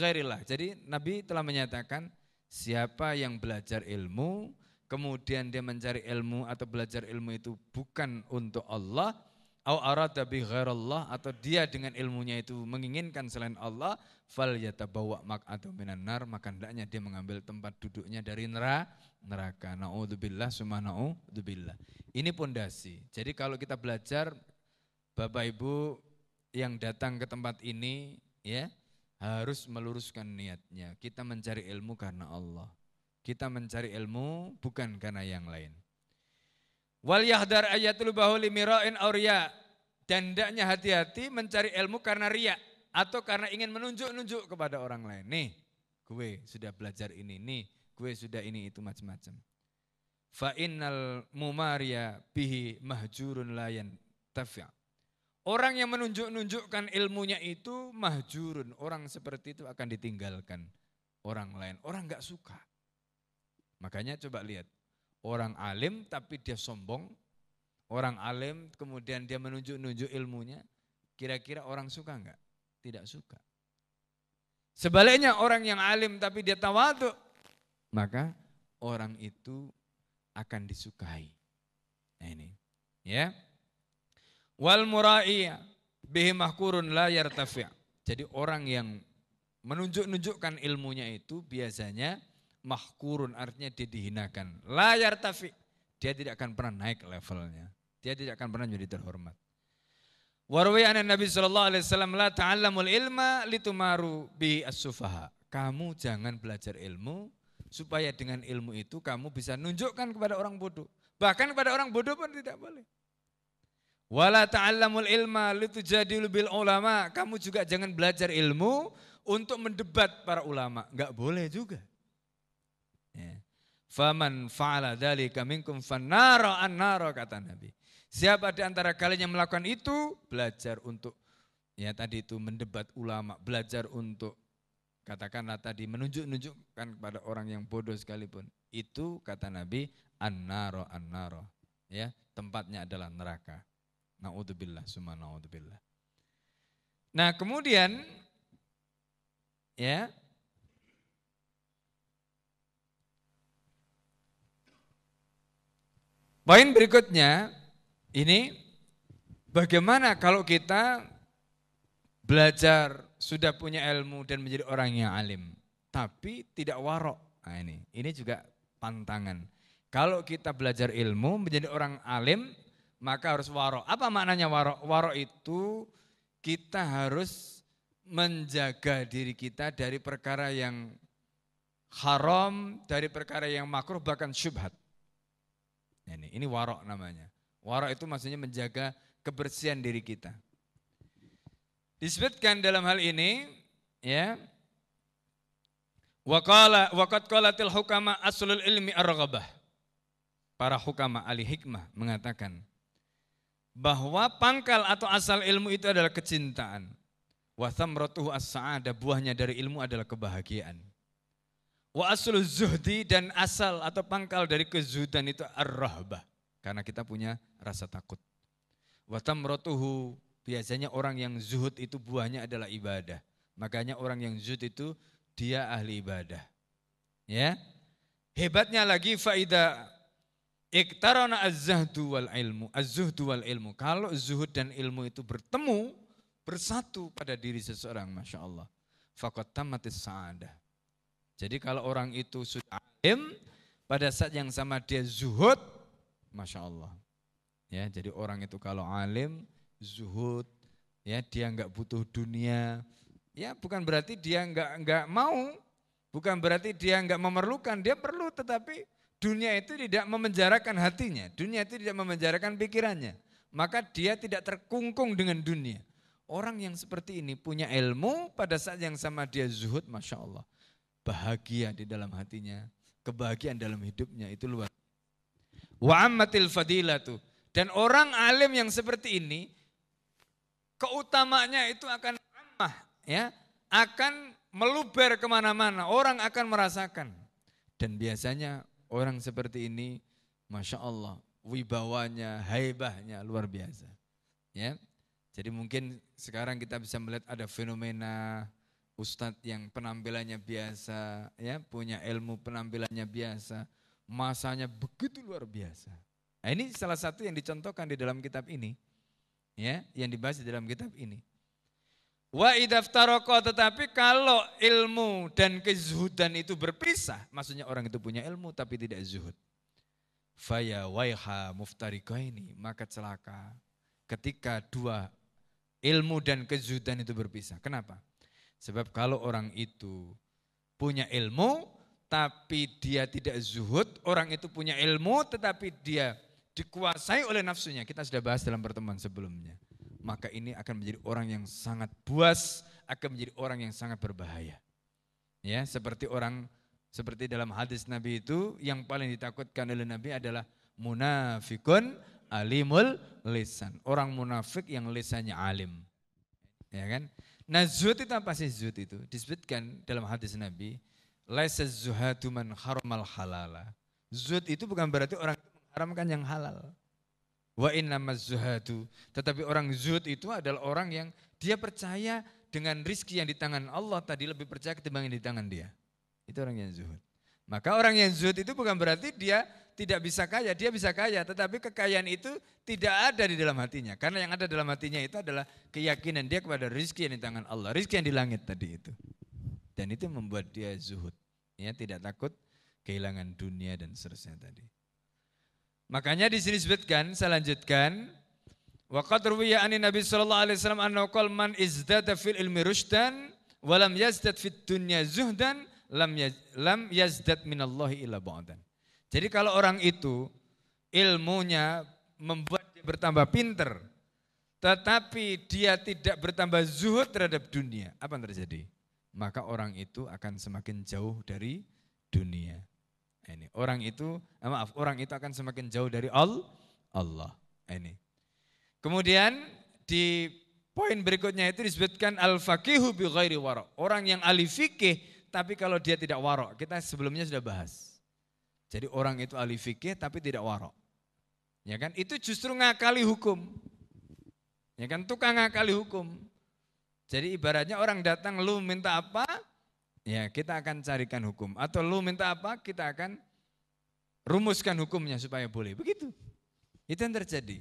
Jadi Nabi telah menyatakan siapa yang belajar ilmu kemudian dia mencari ilmu atau belajar ilmu itu bukan untuk Allah au arada bi ghairallah atau dia dengan ilmunya itu menginginkan selain Allah fal yatabawa atau minan nar maka hendaknya dia mengambil tempat duduknya dari neraka. Naudzubillah naudzubillah. Ini pondasi. Jadi kalau kita belajar Bapak Ibu yang datang ke tempat ini ya harus meluruskan niatnya kita mencari ilmu karena Allah kita mencari ilmu bukan karena yang lain Wal yahdar ayatul bahuli mira'in auria. Dan hendaknya hati-hati mencari ilmu karena ria atau karena ingin menunjuk-nunjuk kepada orang lain. Nih, gue sudah belajar ini, nih, gue sudah ini itu macam-macam. Fa innal mumaria bihi mahjurun layan tafi'. Orang yang menunjuk-nunjukkan ilmunya itu mahjurun. Orang seperti itu akan ditinggalkan orang lain. Orang nggak suka. Makanya coba lihat, orang alim tapi dia sombong, orang alim kemudian dia menunjuk-nunjuk ilmunya, kira-kira orang suka enggak? Tidak suka. Sebaliknya orang yang alim tapi dia tawadu, maka orang itu akan disukai. Nah ini, ya. Wal muraiya bihi mahkurun la yartafi'. Jadi orang yang menunjuk-nunjukkan ilmunya itu biasanya mahkurun artinya dia dihinakan. Layar tafi. Dia tidak akan pernah naik levelnya. Dia tidak akan pernah menjadi terhormat. Warwi anan Nabi Shallallahu Alaihi Wasallam la ta'allamul ilma litumaru bi as-sufaha. Kamu jangan belajar ilmu supaya dengan ilmu itu kamu bisa nunjukkan kepada orang bodoh. Bahkan kepada orang bodoh pun tidak boleh. Wala ta'allamul ilma litujadilu bil ulama. Kamu juga jangan belajar ilmu untuk mendebat para ulama. Enggak boleh juga. Ya. Faman fa'ala dzalika minkum fannara annara kata Nabi. Siapa di antara kalian yang melakukan itu belajar untuk ya tadi itu mendebat ulama, belajar untuk katakanlah tadi menunjuk-nunjukkan kepada orang yang bodoh sekalipun. Itu kata Nabi annaro annaro. Ya, tempatnya adalah neraka. Naudzubillah, summa naudzubillah. Nah, kemudian ya Poin berikutnya ini bagaimana kalau kita belajar sudah punya ilmu dan menjadi orang yang alim tapi tidak warok. Nah ini, ini juga pantangan. Kalau kita belajar ilmu menjadi orang alim maka harus warok. Apa maknanya warok? Warok itu kita harus menjaga diri kita dari perkara yang haram, dari perkara yang makruh bahkan syubhat. Ini, ini warok namanya. Warok itu maksudnya menjaga kebersihan diri kita. Disebutkan dalam hal ini, ya, Wakala wakat qalatil hukama aslul ilmi ar Para hukama ahli hikmah mengatakan bahwa pangkal atau asal ilmu itu adalah kecintaan. Wa thamratuhu as-sa'adah, buahnya dari ilmu adalah kebahagiaan. Wa aslu zuhdi dan asal atau pangkal dari kezuhudan itu ar-rahbah. Karena kita punya rasa takut. Wa tamratuhu biasanya orang yang zuhud itu buahnya adalah ibadah. Makanya orang yang zuhud itu dia ahli ibadah. Ya. Hebatnya lagi faida iktarana az-zahdu wal ilmu. Az-zuhdu wal ilmu. Kalau zuhud dan ilmu itu bertemu, bersatu pada diri seseorang, Masya Allah. Fakat tamatis sa'adah jadi kalau orang itu sudah alim, pada saat yang sama dia zuhud, Masya Allah. Ya, jadi orang itu kalau alim, zuhud, ya dia nggak butuh dunia, ya bukan berarti dia nggak nggak mau, bukan berarti dia nggak memerlukan, dia perlu, tetapi dunia itu tidak memenjarakan hatinya, dunia itu tidak memenjarakan pikirannya, maka dia tidak terkungkung dengan dunia. Orang yang seperti ini punya ilmu pada saat yang sama dia zuhud, masya Allah bahagia di dalam hatinya, kebahagiaan dalam hidupnya itu luar. Wa ammatil fadilatu. Dan orang alim yang seperti ini, keutamanya itu akan ammah, ya, akan meluber ke mana-mana, orang akan merasakan. Dan biasanya orang seperti ini, Masya Allah, wibawanya, haibahnya luar biasa. Ya, Jadi mungkin sekarang kita bisa melihat ada fenomena ustadz yang penampilannya biasa, ya punya ilmu penampilannya biasa, masanya begitu luar biasa. Nah, ini salah satu yang dicontohkan di dalam kitab ini, ya, yang dibahas di dalam kitab ini. Wa idaftaroko tetapi kalau ilmu dan kezuhudan itu berpisah, maksudnya orang itu punya ilmu tapi tidak zuhud. Faya waiha ini maka celaka ketika dua ilmu dan kezuhudan itu berpisah. Kenapa? Sebab kalau orang itu punya ilmu tapi dia tidak zuhud, orang itu punya ilmu tetapi dia dikuasai oleh nafsunya. Kita sudah bahas dalam pertemuan sebelumnya maka ini akan menjadi orang yang sangat buas, akan menjadi orang yang sangat berbahaya. Ya, seperti orang seperti dalam hadis Nabi itu yang paling ditakutkan oleh Nabi adalah munafikun alimul lisan. Orang munafik yang lisannya alim. Ya kan? Nah zuhud itu apa sih zuhud itu? Disebutkan dalam hadis Nabi, laisa zuhadu man haramal halala. Zuhud itu bukan berarti orang mengharamkan yang halal. Wa inna zuhadu. Tetapi orang zuhud itu adalah orang yang dia percaya dengan rizki yang di tangan Allah tadi lebih percaya ketimbang yang di tangan dia. Itu orang yang zuhud. Maka orang yang zuhud itu bukan berarti dia tidak bisa kaya, dia bisa kaya, tetapi kekayaan itu tidak ada di dalam hatinya. Karena yang ada dalam hatinya itu adalah keyakinan dia kepada rizki yang di tangan Allah, rizki yang di langit tadi itu. Dan itu membuat dia zuhud. Ya, tidak takut kehilangan dunia dan seterusnya tadi. Makanya di sini disebutkan, saya lanjutkan. Wa qad ruwiya ani Nabi sallallahu alaihi wasallam annahu qala man izdada fil ilmi rushdan wa lam yazdad fit dunya zuhdan lam yaz, lam yazdad minallahi illa ba'dan. Jadi kalau orang itu ilmunya membuat dia bertambah pinter, tetapi dia tidak bertambah zuhud terhadap dunia, apa yang terjadi? Maka orang itu akan semakin jauh dari dunia. Ini orang itu, eh, maaf, orang itu akan semakin jauh dari Allah. Ini. Kemudian di poin berikutnya itu disebutkan al-faqihu bi ghairi warok. Orang yang ahli fikih tapi kalau dia tidak warok. Kita sebelumnya sudah bahas. Jadi orang itu ahli fikih tapi tidak warok. Ya kan? Itu justru ngakali hukum. Ya kan? Tukang ngakali hukum. Jadi ibaratnya orang datang lu minta apa? Ya, kita akan carikan hukum. Atau lu minta apa, kita akan rumuskan hukumnya supaya boleh. Begitu. Itu yang terjadi.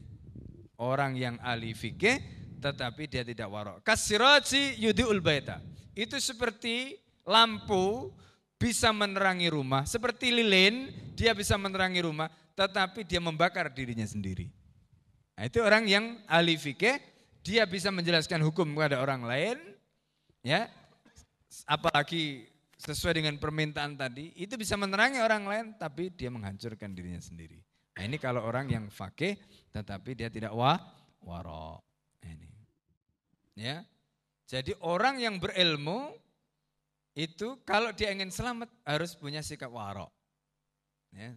Orang yang ahli fikih tetapi dia tidak warok. Kasiraji yudiul baita. Itu seperti lampu bisa menerangi rumah. Seperti lilin, dia bisa menerangi rumah, tetapi dia membakar dirinya sendiri. Nah, itu orang yang ahli fikih, dia bisa menjelaskan hukum kepada orang lain, ya, apalagi sesuai dengan permintaan tadi, itu bisa menerangi orang lain, tapi dia menghancurkan dirinya sendiri. Nah ini kalau orang yang fakih, tetapi dia tidak wah, waro. Ini. Ya. Jadi orang yang berilmu, itu kalau dia ingin selamat harus punya sikap waro. Ya.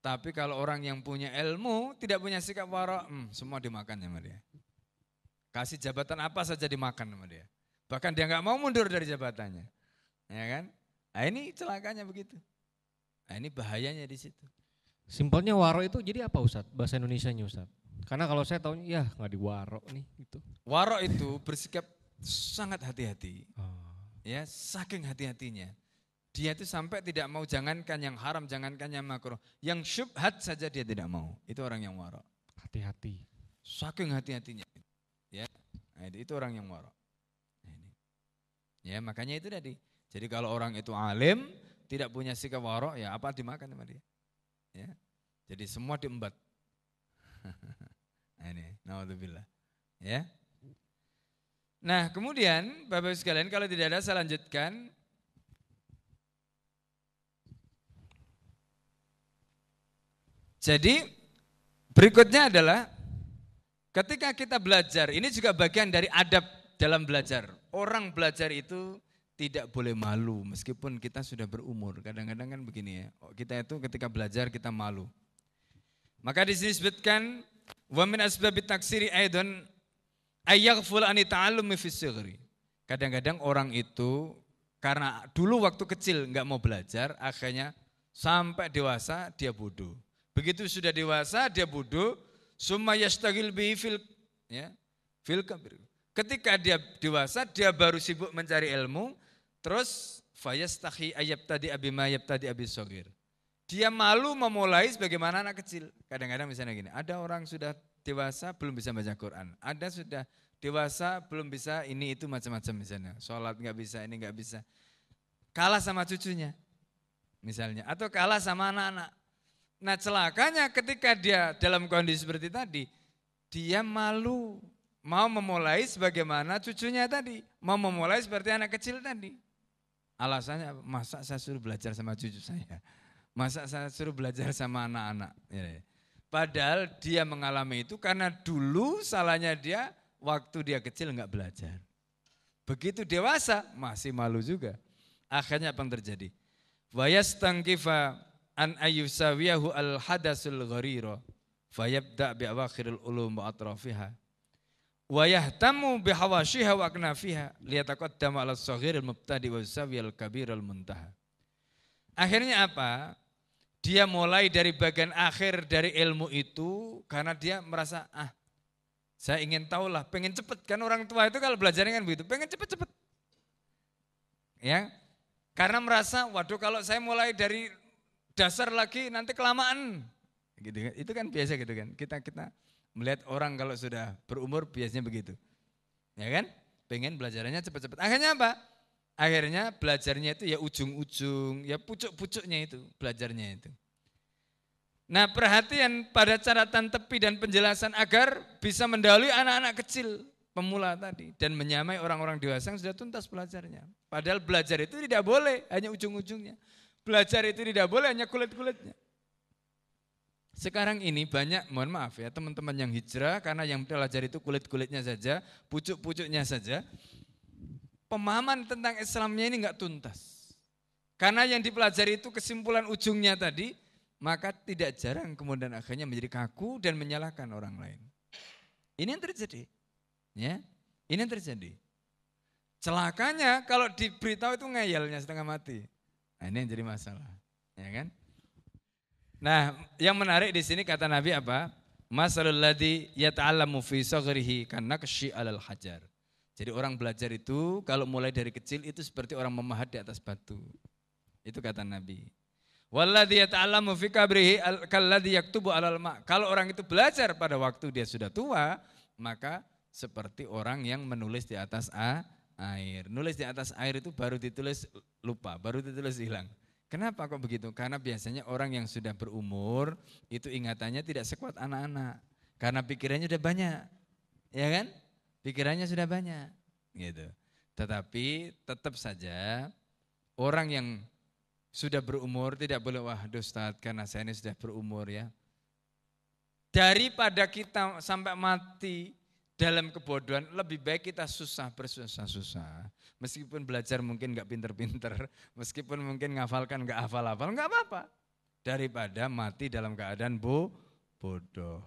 Tapi kalau orang yang punya ilmu, tidak punya sikap waro, hmm, semua dimakan sama dia. Kasih jabatan apa saja dimakan sama dia. Bahkan dia nggak mau mundur dari jabatannya. Ya kan? Nah ini celakanya begitu. Nah ini bahayanya di situ. Simpelnya waro itu jadi apa Ustaz? Bahasa Indonesia-nya Ustaz. Karena kalau saya tahu ya nggak di waro nih itu. Waro itu bersikap sangat hati-hati. Oh. Ya, saking hati-hatinya. Dia itu sampai tidak mau jangankan yang haram, jangankan yang makruh. Yang syubhat saja dia tidak mau. Itu orang yang waro. Hati-hati. Saking hati-hatinya. Ya, nah, itu orang yang waro. Ya makanya itu tadi. Jadi kalau orang itu alim, tidak punya sikap warok, ya apa dimakan sama dia. Ya. Jadi semua diembat. (laughs) nah ini, naudzubillah. Ya. Nah kemudian Bapak Ibu sekalian kalau tidak ada saya lanjutkan. Jadi berikutnya adalah ketika kita belajar, ini juga bagian dari adab dalam belajar. Orang belajar itu tidak boleh malu meskipun kita sudah berumur. Kadang-kadang kan begini ya. Oh, kita itu ketika belajar kita malu. Maka di sini disebutkan wa min asbabit taksiri aidan ayyaghful ani ta'allumi Kadang-kadang orang itu karena dulu waktu kecil nggak mau belajar, akhirnya sampai dewasa dia bodoh. Begitu sudah dewasa dia bodoh, summa yastagil bihi fil ya, fil kabir. Ketika dia dewasa dia baru sibuk mencari ilmu, Terus fayastahi ayab tadi abima ayab tadi abis sogir. Dia malu memulai sebagaimana anak kecil. Kadang-kadang misalnya gini, ada orang sudah dewasa belum bisa baca Quran. Ada sudah dewasa belum bisa ini itu macam-macam misalnya. Sholat nggak bisa, ini nggak bisa. Kalah sama cucunya misalnya. Atau kalah sama anak-anak. Nah celakanya ketika dia dalam kondisi seperti tadi, dia malu mau memulai sebagaimana cucunya tadi. Mau memulai seperti anak kecil tadi. Alasannya masa saya suruh belajar sama cucu saya. Masa saya suruh belajar sama anak-anak. Ya, ya. Padahal dia mengalami itu karena dulu salahnya dia waktu dia kecil nggak belajar. Begitu dewasa masih malu juga. Akhirnya apa yang terjadi? Wayastangkifa an ayyusawiyahu al hadasul gharira fayabda bi awakhiril ulum wa atrafiha wa yahtamu bihawashiha wa aknafiha liyataqaddama ala saghiril mubtadi wa al kabiril muntaha. Akhirnya apa? Dia mulai dari bagian akhir dari ilmu itu karena dia merasa ah saya ingin tahu lah, pengen cepet kan orang tua itu kalau belajarnya kan begitu, pengen cepet-cepet. Ya, karena merasa, waduh kalau saya mulai dari dasar lagi nanti kelamaan. Gitu kan. Itu kan biasa gitu kan. Kita kita Melihat orang kalau sudah berumur biasanya begitu. Ya kan? Pengen belajarannya cepat-cepat. Akhirnya apa? Akhirnya belajarnya itu ya ujung-ujung, ya pucuk-pucuknya itu, belajarnya itu. Nah perhatian pada catatan tepi dan penjelasan agar bisa mendahului anak-anak kecil pemula tadi dan menyamai orang-orang dewasa yang sudah tuntas belajarnya. Padahal belajar itu tidak boleh hanya ujung-ujungnya. Belajar itu tidak boleh hanya kulit-kulitnya. Sekarang ini banyak, mohon maaf ya teman-teman yang hijrah karena yang belajar itu kulit-kulitnya saja, pucuk-pucuknya saja. Pemahaman tentang Islamnya ini enggak tuntas. Karena yang dipelajari itu kesimpulan ujungnya tadi, maka tidak jarang kemudian akhirnya menjadi kaku dan menyalahkan orang lain. Ini yang terjadi. Ya, ini yang terjadi. Celakanya kalau diberitahu itu ngeyelnya setengah mati. Nah, ini yang jadi masalah. Ya kan? Nah, yang menarik di sini kata Nabi apa? Masalul ladzi yata'allamu fi saghrihi kanakshi 'alal hajar. Jadi orang belajar itu kalau mulai dari kecil itu seperti orang memahat di atas batu. Itu kata Nabi. Walladzi yata'allamu fi kabrihi kalladzi yaktubu 'alal ma. Kalau orang itu belajar pada waktu dia sudah tua, maka seperti orang yang menulis di atas air. Nulis di atas air itu baru ditulis lupa, baru ditulis hilang. Kenapa kok begitu? Karena biasanya orang yang sudah berumur itu ingatannya tidak sekuat anak-anak. Karena pikirannya sudah banyak. Ya kan? Pikirannya sudah banyak. Gitu. Tetapi tetap saja orang yang sudah berumur tidak boleh wah Ustaz karena saya ini sudah berumur ya. Daripada kita sampai mati dalam kebodohan lebih baik kita susah bersusah-susah. Meskipun belajar mungkin nggak pinter-pinter, (laughs) meskipun mungkin ngafalkan nggak hafal-hafal, nggak apa-apa. Daripada mati dalam keadaan bu, bodoh.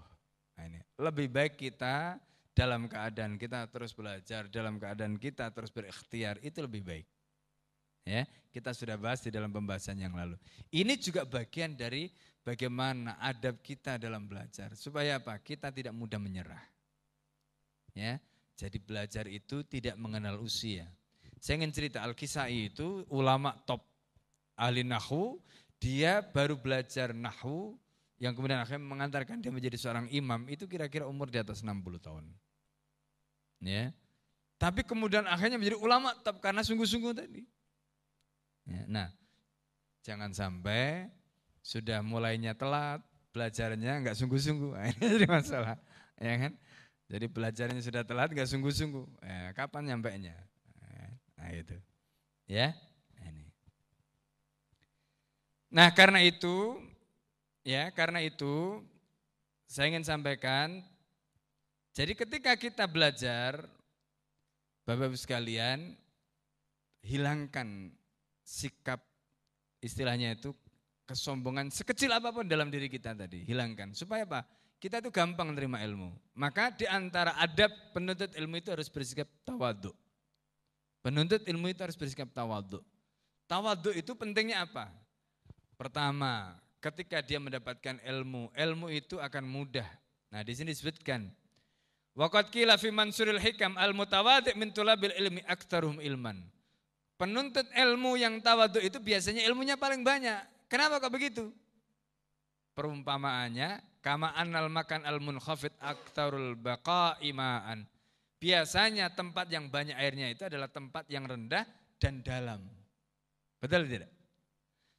Nah ini. Lebih baik kita dalam keadaan kita terus belajar, dalam keadaan kita terus berikhtiar, itu lebih baik. Ya, kita sudah bahas di dalam pembahasan yang lalu. Ini juga bagian dari bagaimana adab kita dalam belajar supaya apa? Kita tidak mudah menyerah. Ya, jadi belajar itu tidak mengenal usia. Saya ingin cerita Al-Kisai itu ulama top ahli nahu, dia baru belajar nahu yang kemudian akhirnya mengantarkan dia menjadi seorang imam itu kira-kira umur di atas 60 tahun. Ya. Tapi kemudian akhirnya menjadi ulama top karena sungguh-sungguh tadi. Ya, nah, jangan sampai sudah mulainya telat, belajarnya nggak sungguh-sungguh. (laughs) Ini jadi masalah, ya kan? Jadi belajarnya sudah telat nggak sungguh-sungguh. Eh, kapan nyampe nya? Eh, nah itu. Ya. Ini. Nah, karena itu ya, karena itu saya ingin sampaikan jadi ketika kita belajar Bapak Ibu sekalian, hilangkan sikap istilahnya itu kesombongan sekecil apa pun dalam diri kita tadi, hilangkan. Supaya apa? Kita itu gampang menerima ilmu. Maka di antara adab penuntut ilmu itu harus bersikap tawaduk. Penuntut ilmu itu harus bersikap tawaduk. Tawaduk itu pentingnya apa? Pertama, ketika dia mendapatkan ilmu, ilmu itu akan mudah. Nah, di sini disebutkan Waqat kila fi mansuril hikam al mutawadi' min tulabil ilmi aktaruhum ilman. Penuntut ilmu yang tawadu itu biasanya ilmunya paling banyak. Kenapa kok begitu? Perumpamaannya Kama annal makan al munkhafid aktarul baqa imaan. Biasanya tempat yang banyak airnya itu adalah tempat yang rendah dan dalam. Betul tidak?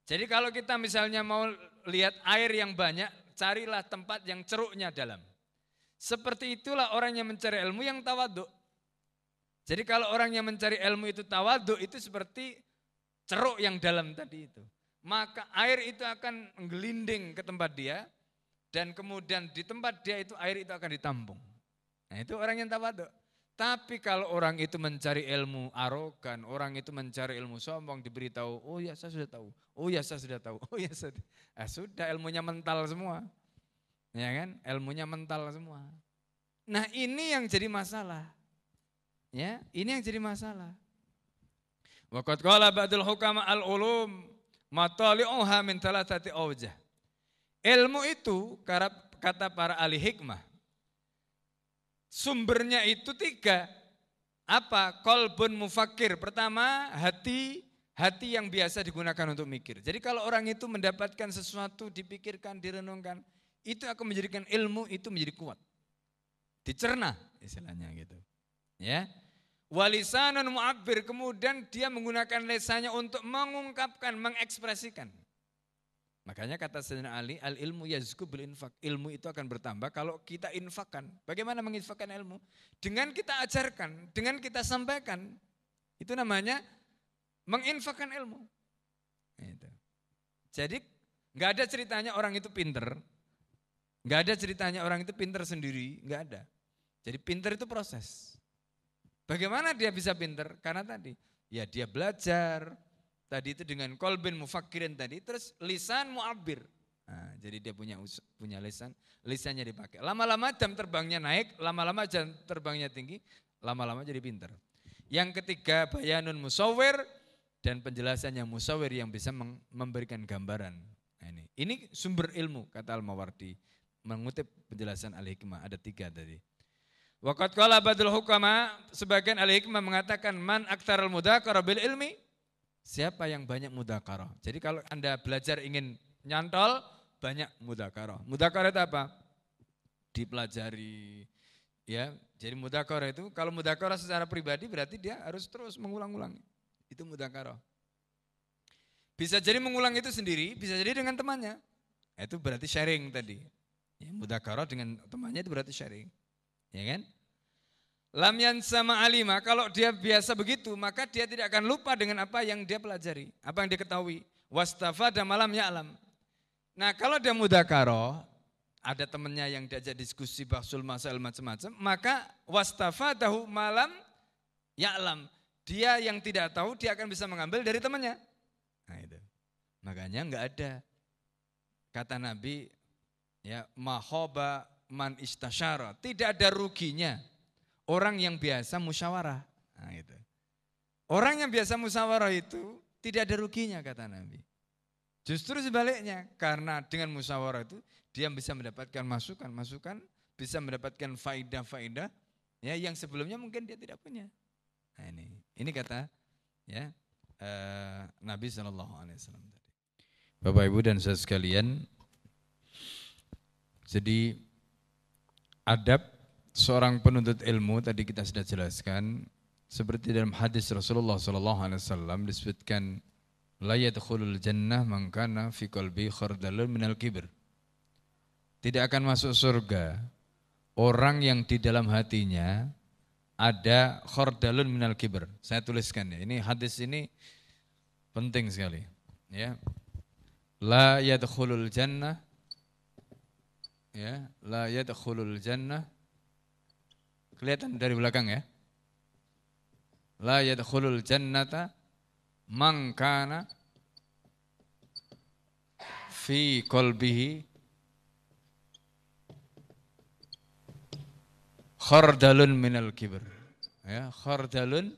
Jadi kalau kita misalnya mau lihat air yang banyak, carilah tempat yang ceruknya dalam. Seperti itulah orang yang mencari ilmu yang tawaduk. Jadi kalau orang yang mencari ilmu itu tawaduk itu seperti ceruk yang dalam tadi itu. Maka air itu akan menggelinding ke tempat dia dan kemudian di tempat dia itu air itu akan ditampung. Nah itu orang yang tawaduk. Tapi kalau orang itu mencari ilmu arogan, orang itu mencari ilmu sombong, diberitahu, oh ya saya sudah tahu, oh ya saya sudah tahu, (laughs) oh ya sudah. Ah, sudah ilmunya mental semua. Ya kan? Ilmunya mental semua. Nah ini yang jadi masalah. Ya, ini yang jadi masalah. Waqat qala ba'dul hukama al-ulum matali'uha min thalathati awjah. Ilmu itu kata para ahli hikmah. Sumbernya itu tiga. Apa? Kolbun mufakir. Pertama, hati hati yang biasa digunakan untuk mikir. Jadi kalau orang itu mendapatkan sesuatu, dipikirkan, direnungkan, itu akan menjadikan ilmu itu menjadi kuat. Dicerna istilahnya gitu. Ya. Walisanun mu'abbir, kemudian dia menggunakan lesanya untuk mengungkapkan, mengekspresikan. Makanya kata Sayyidina Ali, al ilmu yazku bil infak. Ilmu itu akan bertambah kalau kita infakkan. Bagaimana menginfakkan ilmu? Dengan kita ajarkan, dengan kita sampaikan. Itu namanya menginfakkan ilmu. Itu. Jadi nggak ada ceritanya orang itu pinter. Nggak ada ceritanya orang itu pinter sendiri, nggak ada. Jadi pinter itu proses. Bagaimana dia bisa pinter? Karena tadi, ya dia belajar, tadi itu dengan kolbin mufakirin tadi, terus lisan muabir. Nah, jadi dia punya punya lisan, lisannya dipakai. Lama-lama jam terbangnya naik, lama-lama jam terbangnya tinggi, lama-lama jadi pinter. Yang ketiga bayanun musawir dan penjelasan yang musawir yang bisa memberikan gambaran. Nah, ini. ini sumber ilmu kata Al-Mawardi. Mengutip penjelasan Al-Hikmah ada tiga tadi. Wakat kala badul hukama sebagian al-hikmah mengatakan man aktarul mudakara bil ilmi Siapa yang banyak mudakarah? Jadi kalau Anda belajar ingin nyantol, banyak mudakarah. Mudakarah itu apa? Dipelajari. Ya, jadi mudakarah itu kalau mudakarah secara pribadi berarti dia harus terus mengulang-ulang. Itu mudakarah. Bisa jadi mengulang itu sendiri, bisa jadi dengan temannya. Itu berarti sharing tadi. Ya, mudakarah dengan temannya itu berarti sharing. Ya kan? Lam sama alima, kalau dia biasa begitu, maka dia tidak akan lupa dengan apa yang dia pelajari, apa yang dia ketahui. Wastafa dan malam ya'lam. Nah kalau dia mudakaro, ada temannya yang diajak diskusi bahsul masail macam-macam, maka wastafa tahu malam ya'lam. Dia yang tidak tahu, dia akan bisa mengambil dari temannya. Nah itu. Makanya enggak ada. Kata Nabi, ya mahoba man istasyara. Tidak ada ruginya orang yang biasa musyawarah. Nah, itu. Orang yang biasa musyawarah itu tidak ada ruginya kata Nabi. Justru sebaliknya, karena dengan musyawarah itu dia bisa mendapatkan masukan-masukan, bisa mendapatkan faidah-faidah ya yang sebelumnya mungkin dia tidak punya. Nah ini, ini kata ya uh, Nabi Shallallahu Alaihi Wasallam. Bapak Ibu dan saudara sekalian, jadi adab seorang penuntut ilmu tadi kita sudah jelaskan seperti dalam hadis Rasulullah sallallahu alaihi wasallam disebutkan la yadkhulul jannah man kana fi qalbi khardalun minal kibr. Tidak akan masuk surga orang yang di dalam hatinya ada khardalun minal kibr. Saya tuliskan ya. Ini hadis ini penting sekali, ya. La yadkhulul jannah ya, la yadkhulul jannah Kelihatan dari belakang ya. La yadkhulul jannata mangkana fi qalbihi khardalun minal kibr. Ya, khardalun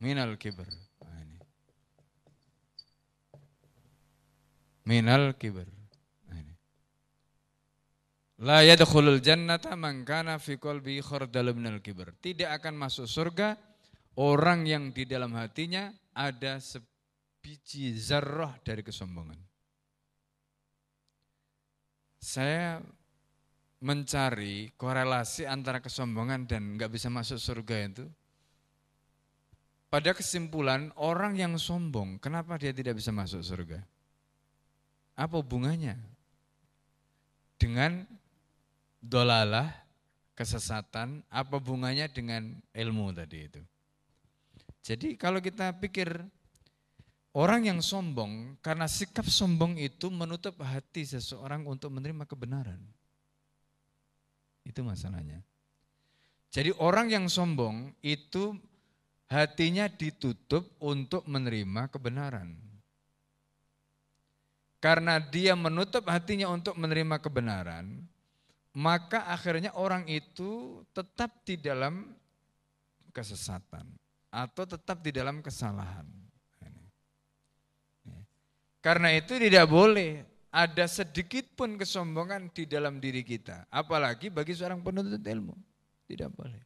minal kibr. Nah, minal kibr. La yadkhulul jannata man kana fi qalbi. Tidak akan masuk surga orang yang di dalam hatinya ada sebiji zarrah dari kesombongan. Saya mencari korelasi antara kesombongan dan nggak bisa masuk surga itu. Pada kesimpulan orang yang sombong, kenapa dia tidak bisa masuk surga? Apa hubungannya dengan dolalah, kesesatan, apa bunganya dengan ilmu tadi itu. Jadi kalau kita pikir orang yang sombong, karena sikap sombong itu menutup hati seseorang untuk menerima kebenaran. Itu masalahnya. Jadi orang yang sombong itu hatinya ditutup untuk menerima kebenaran. Karena dia menutup hatinya untuk menerima kebenaran, maka akhirnya orang itu tetap di dalam kesesatan atau tetap di dalam kesalahan. Karena itu tidak boleh ada sedikit pun kesombongan di dalam diri kita, apalagi bagi seorang penuntut ilmu. Tidak boleh.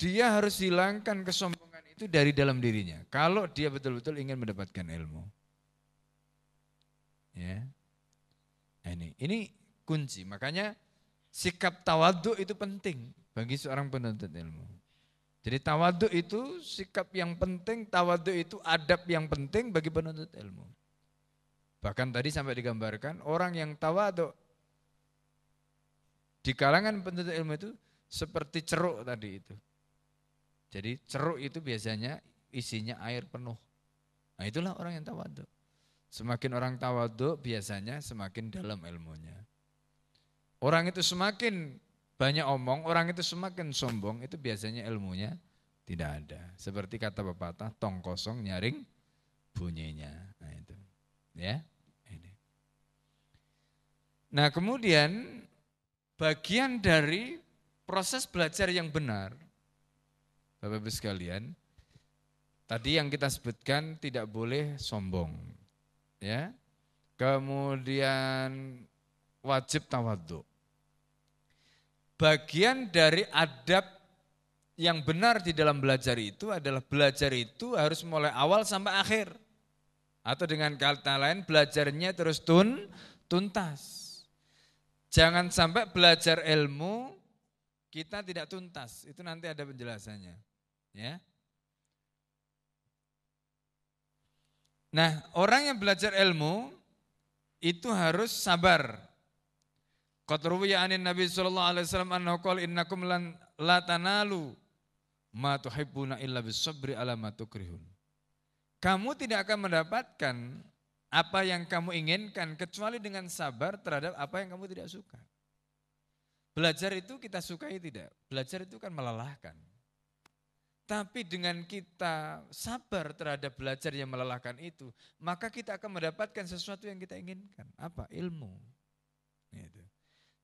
Dia harus hilangkan kesombongan itu dari dalam dirinya. Kalau dia betul-betul ingin mendapatkan ilmu. Ya. Ini ini kunci. Makanya sikap tawaduk itu penting bagi seorang penuntut ilmu. Jadi tawaduk itu sikap yang penting, tawaduk itu adab yang penting bagi penuntut ilmu. Bahkan tadi sampai digambarkan orang yang tawaduk di kalangan penuntut ilmu itu seperti ceruk tadi itu. Jadi ceruk itu biasanya isinya air penuh. Nah itulah orang yang tawaduk. Semakin orang tawaduk biasanya semakin dalam ilmunya. Orang itu semakin banyak omong, orang itu semakin sombong, itu biasanya ilmunya tidak ada. Seperti kata pepatah, tong kosong nyaring bunyinya. Nah itu. Ya. Ini. Nah, kemudian bagian dari proses belajar yang benar Bapak Ibu sekalian, tadi yang kita sebutkan tidak boleh sombong. Ya. Kemudian wajib tawaduk bagian dari adab yang benar di dalam belajar itu adalah belajar itu harus mulai awal sampai akhir. Atau dengan kata lain belajarnya terus tun, tuntas. Jangan sampai belajar ilmu kita tidak tuntas. Itu nanti ada penjelasannya. Ya. Nah, orang yang belajar ilmu itu harus sabar Qad ruwiya anin Nabi sallallahu alaihi wasallam annahu qala innakum lan la tanalu ma tuhibbuna illa bisabri ala ma tukrihun. Kamu tidak akan mendapatkan apa yang kamu inginkan kecuali dengan sabar terhadap apa yang kamu tidak suka. Belajar itu kita sukai tidak? Belajar itu kan melelahkan. Tapi dengan kita sabar terhadap belajar yang melelahkan itu, maka kita akan mendapatkan sesuatu yang kita inginkan. Apa? Ilmu.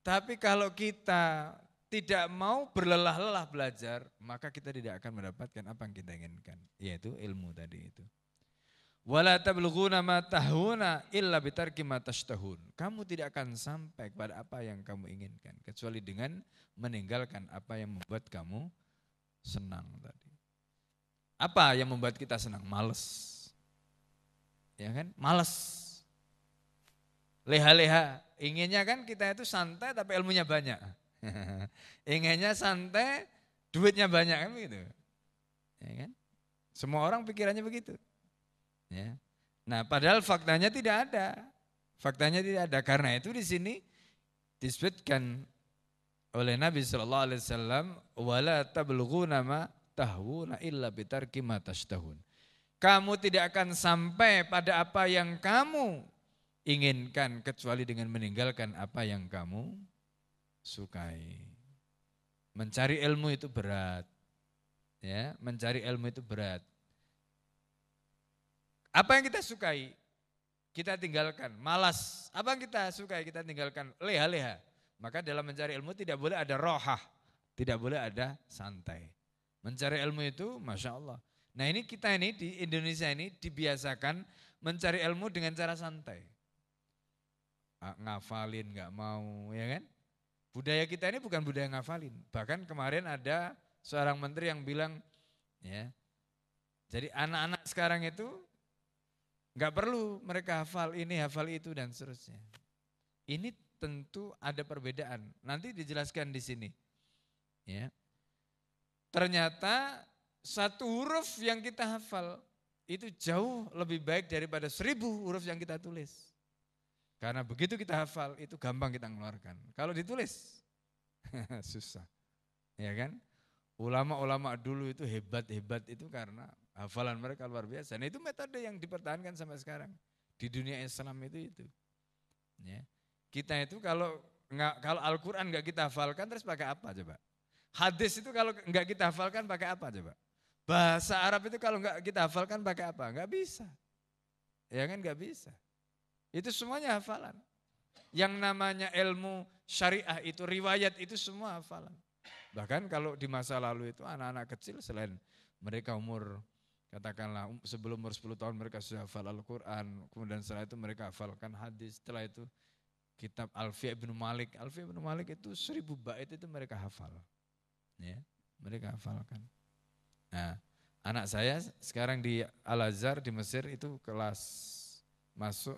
Tapi kalau kita tidak mau berlelah-lelah belajar, maka kita tidak akan mendapatkan apa yang kita inginkan, yaitu ilmu tadi itu. Wala tablughuna ma tahuna illa bitarki ma. Kamu tidak akan sampai kepada apa yang kamu inginkan kecuali dengan meninggalkan apa yang membuat kamu senang tadi. Apa yang membuat kita senang? Males. Ya kan? Males. Leha-leha, Inginnya kan kita itu santai tapi ilmunya banyak. (laughs) Inginnya santai, duitnya banyak kan begitu. Ya kan? Semua orang pikirannya begitu. Ya. Nah, padahal faktanya tidak ada. Faktanya tidak ada. Karena itu di sini disebutkan oleh Nabi Shallallahu Alaihi Wasallam, wala tabluguna ma tahwuna illa bitarki tashtahun. Kamu tidak akan sampai pada apa yang kamu inginkan kecuali dengan meninggalkan apa yang kamu sukai. Mencari ilmu itu berat. Ya, mencari ilmu itu berat. Apa yang kita sukai, kita tinggalkan. Malas, apa yang kita sukai, kita tinggalkan. Leha-leha. Maka dalam mencari ilmu tidak boleh ada rohah. Tidak boleh ada santai. Mencari ilmu itu Masya Allah. Nah ini kita ini di Indonesia ini dibiasakan mencari ilmu dengan cara santai. Ngafalin nggak mau ya kan. Budaya kita ini bukan budaya ngafalin. Bahkan kemarin ada seorang menteri yang bilang ya jadi anak-anak sekarang itu nggak perlu mereka hafal ini, hafal itu dan seterusnya. Ini tentu ada perbedaan. Nanti dijelaskan di sini. Ya. Ternyata satu huruf yang kita hafal itu jauh lebih baik daripada seribu huruf yang kita tulis. Karena begitu kita hafal itu gampang kita mengeluarkan. Kalau ditulis (laughs) susah. Ya kan? Ulama-ulama dulu itu hebat-hebat itu karena hafalan mereka luar biasa. Nah itu metode yang dipertahankan sampai sekarang. Di dunia Islam itu itu. Ya. Kita itu kalau nggak kalau Al-Quran nggak kita hafalkan terus pakai apa coba? Hadis itu kalau nggak kita hafalkan pakai apa coba? Bahasa Arab itu kalau nggak kita hafalkan pakai apa? Nggak bisa. Ya kan nggak bisa. Itu semuanya hafalan. Yang namanya ilmu syariah itu, riwayat itu semua hafalan. Bahkan kalau di masa lalu itu anak-anak kecil selain mereka umur katakanlah um, sebelum umur 10 tahun mereka sudah hafal Al-Quran. Kemudian setelah itu mereka hafalkan hadis. Setelah itu kitab Alfiya bin Malik. Alfiya bin Malik itu seribu bait itu mereka hafal. Ya, mereka hafalkan. Nah, anak saya sekarang di Al-Azhar di Mesir itu kelas masuk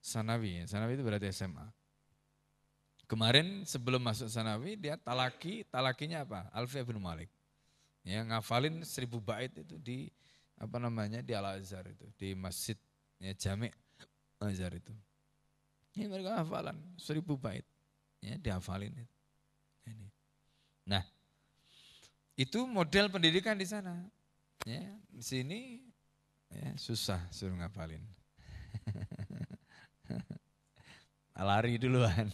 Sanawi. Sanawi itu berarti SMA. Kemarin sebelum masuk Sanawi dia talaki, talakinya apa? Alfiya bin Malik. Ya, ngafalin seribu bait itu di apa namanya di Al Azhar itu di masjid ya Jami Azhar itu. Ini mereka hafalan seribu bait ya dihafalin itu. Ini. Nah, itu model pendidikan di sana. Ya, di sini ya, susah suruh ngapalin. (laughs) (laughs) Lari duluan.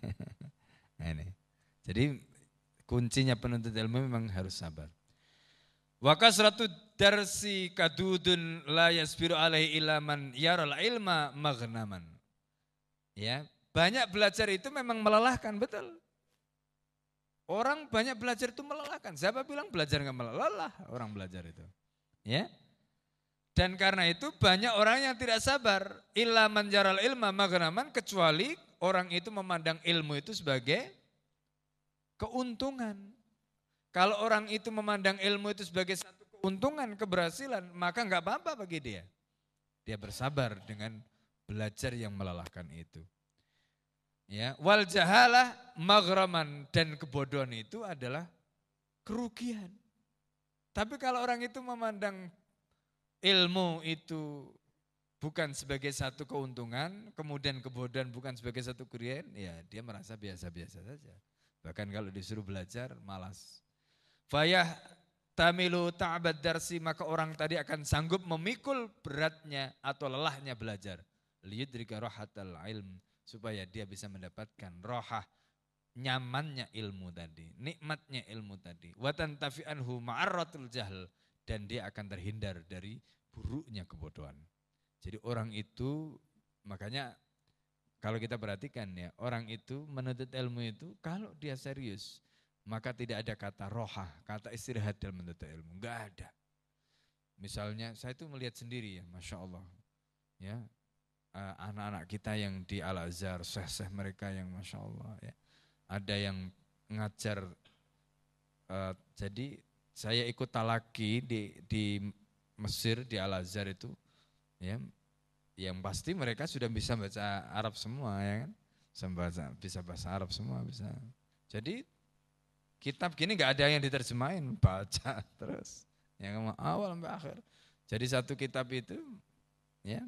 (laughs) ini. Jadi kuncinya penuntut ilmu memang harus sabar. Wa kasratu darsi kadudun la yasbiru alaihi ilaman yaral ilma maghnaman. Ya, banyak belajar itu memang melelahkan, betul. Orang banyak belajar itu melelahkan. Siapa bilang belajar nggak melelah? Orang belajar itu. Ya. Dan karena itu banyak orang yang tidak sabar. Illa manjaral ilma maghnaman kecuali orang itu memandang ilmu itu sebagai keuntungan. Kalau orang itu memandang ilmu itu sebagai satu keuntungan, keberhasilan, maka nggak apa-apa bagi dia. Dia bersabar dengan belajar yang melelahkan itu. Ya, wal jahalah maghraman dan kebodohan itu adalah kerugian. Tapi kalau orang itu memandang ilmu itu bukan sebagai satu keuntungan, kemudian kebodohan bukan sebagai satu kerugian, ya dia merasa biasa-biasa saja. Bahkan kalau disuruh belajar malas. Fayah tamilu ta'abad darsi maka orang tadi akan sanggup memikul beratnya atau lelahnya belajar. Liyudrika rohatal ilm supaya dia bisa mendapatkan rohah nyamannya ilmu tadi, nikmatnya ilmu tadi. Watan tafi'anhu ma'arratul jahl dan dia akan terhindar dari buruknya kebodohan. Jadi orang itu makanya kalau kita perhatikan ya, orang itu menuntut ilmu itu kalau dia serius, maka tidak ada kata rohah, kata istirahat dalam menuntut ilmu, enggak ada. Misalnya saya itu melihat sendiri ya, Masya Allah. Ya, Eh, anak-anak kita yang di Al Azhar, syekh mereka yang masya Allah ya. Ada yang ngajar, uh, jadi saya ikut talaki di di Mesir di Al Azhar itu, ya, yang pasti mereka sudah bisa baca Arab semua ya kan, bisa baca bisa bahasa Arab semua bisa. Jadi kitab gini nggak ada yang diterjemahin, (laughs) baca terus, yang awal sampai akhir. Jadi satu kitab itu, ya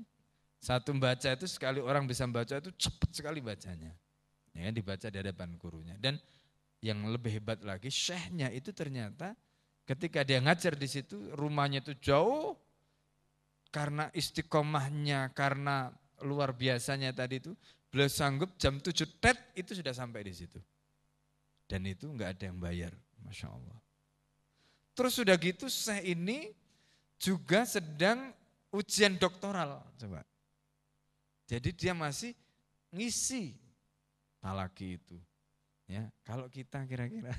satu membaca itu sekali orang bisa membaca itu cepat sekali bacanya. Ya, dibaca di hadapan gurunya. Dan yang lebih hebat lagi, syekhnya itu ternyata ketika dia ngajar di situ, rumahnya itu jauh karena istiqomahnya, karena luar biasanya tadi itu, beliau sanggup jam 7 tet itu sudah sampai di situ. Dan itu enggak ada yang bayar, Masya Allah. Terus sudah gitu saya ini juga sedang ujian doktoral coba. Jadi dia masih ngisi talaki itu. Ya, kalau kita kira-kira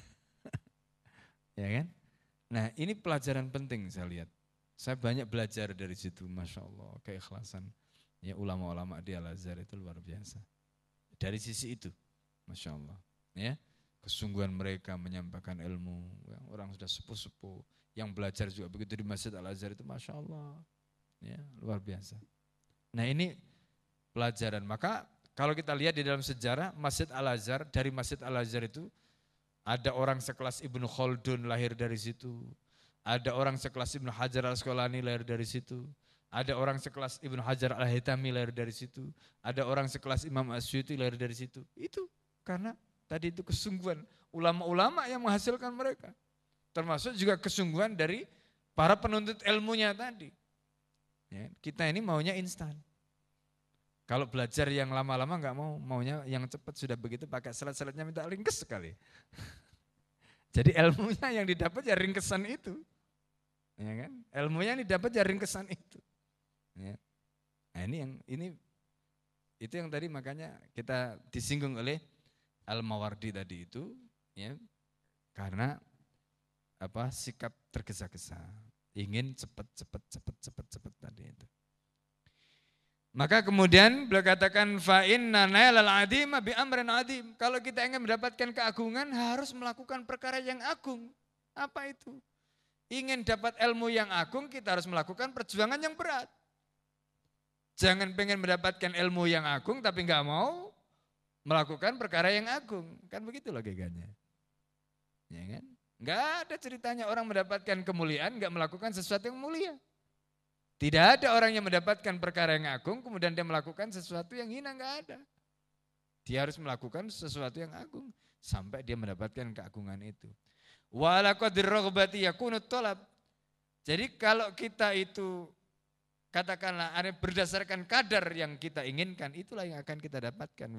(laughs) ya kan? Nah, ini pelajaran penting saya lihat. Saya banyak belajar dari situ, masya Allah, keikhlasan. Ya ulama-ulama di Al Azhar itu luar biasa. Dari sisi itu, masya Allah. Ya, kesungguhan mereka menyampaikan ilmu. Ya, orang sudah sepuh-sepuh, yang belajar juga begitu di Masjid Al Azhar itu, masya Allah. Ya, luar biasa. Nah ini pelajaran. Maka kalau kita lihat di dalam sejarah Masjid Al Azhar dari Masjid Al Azhar itu ada orang sekelas Ibnu Khaldun lahir dari situ. Ada orang sekelas Ibnu Hajar Al-Asqalani lahir dari situ. Ada orang sekelas Ibnu Hajar Al-Hitami lahir dari situ. Ada orang sekelas Imam Asyuti lahir dari situ. Itu karena tadi itu kesungguhan ulama-ulama yang menghasilkan mereka. Termasuk juga kesungguhan dari para penuntut ilmunya tadi. Ya, kita ini maunya instan. Kalau belajar yang lama-lama nggak mau, maunya yang cepat sudah begitu pakai selat-selatnya minta ringkes sekali. (laughs) Jadi ilmunya yang didapat ya ringkesan itu. Ya kan? Ilmunya yang didapat ya ringkesan itu. Ya. Nah ini yang ini itu yang tadi makanya kita disinggung oleh Al-Mawardi tadi itu ya karena apa sikap tergesa-gesa ingin cepat cepat cepat cepat cepat tadi itu. Maka kemudian beliau katakan fa inna nailal adima bi amrin adim. Kalau kita ingin mendapatkan keagungan harus melakukan perkara yang agung. Apa itu? Ingin dapat ilmu yang agung kita harus melakukan perjuangan yang berat. Jangan pengen mendapatkan ilmu yang agung tapi nggak mau melakukan perkara yang agung. Kan begitu logikanya. Ya kan? Nggak ada ceritanya orang mendapatkan kemuliaan nggak melakukan sesuatu yang mulia. Tidak ada orang yang mendapatkan perkara yang agung, kemudian dia melakukan sesuatu yang hina, enggak ada. Dia harus melakukan sesuatu yang agung, sampai dia mendapatkan keagungan itu. Jadi kalau kita itu katakanlah berdasarkan kadar yang kita inginkan, itulah yang akan kita dapatkan.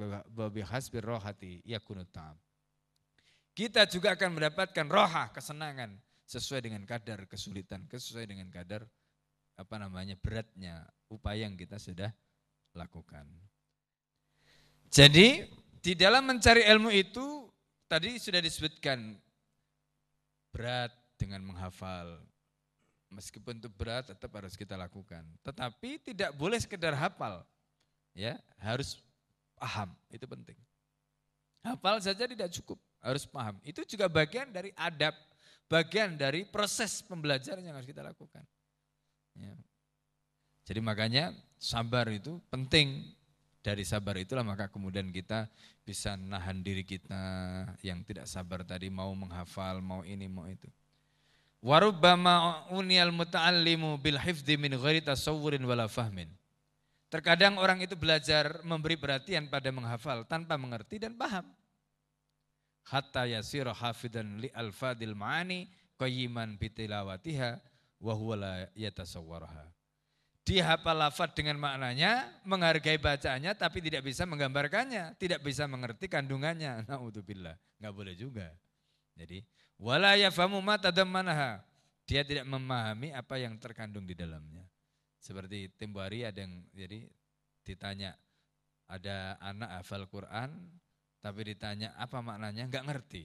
Kita juga akan mendapatkan roha, kesenangan, sesuai dengan kadar kesulitan, sesuai dengan kadar apa namanya beratnya upaya yang kita sudah lakukan. Jadi di dalam mencari ilmu itu tadi sudah disebutkan berat dengan menghafal. Meskipun itu berat tetap harus kita lakukan. Tetapi tidak boleh sekedar hafal. Ya, harus paham, itu penting. Hafal saja tidak cukup, harus paham. Itu juga bagian dari adab, bagian dari proses pembelajaran yang harus kita lakukan. Ya. Jadi makanya sabar itu penting. Dari sabar itulah maka kemudian kita bisa nahan diri kita yang tidak sabar tadi mau menghafal, mau ini, mau itu. Warubbama uniyal muta'allimu bil hifdi min ghairi tasawurin wala fahmin. Terkadang orang itu belajar memberi perhatian pada menghafal tanpa mengerti dan paham. Hatta yasira hafidan li alfadil ma'ani qayyiman bitilawatiha wa huwa la yatasawwaraha. Dia hafal lafaz dengan maknanya, menghargai bacaannya tapi tidak bisa menggambarkannya, tidak bisa mengerti kandungannya. (laughs) Nauzubillah, enggak boleh juga. Jadi, wala yafamu ma. Dia tidak memahami apa yang terkandung di dalamnya. Seperti tempo hari ada yang jadi ditanya ada anak hafal Quran tapi ditanya apa maknanya enggak ngerti.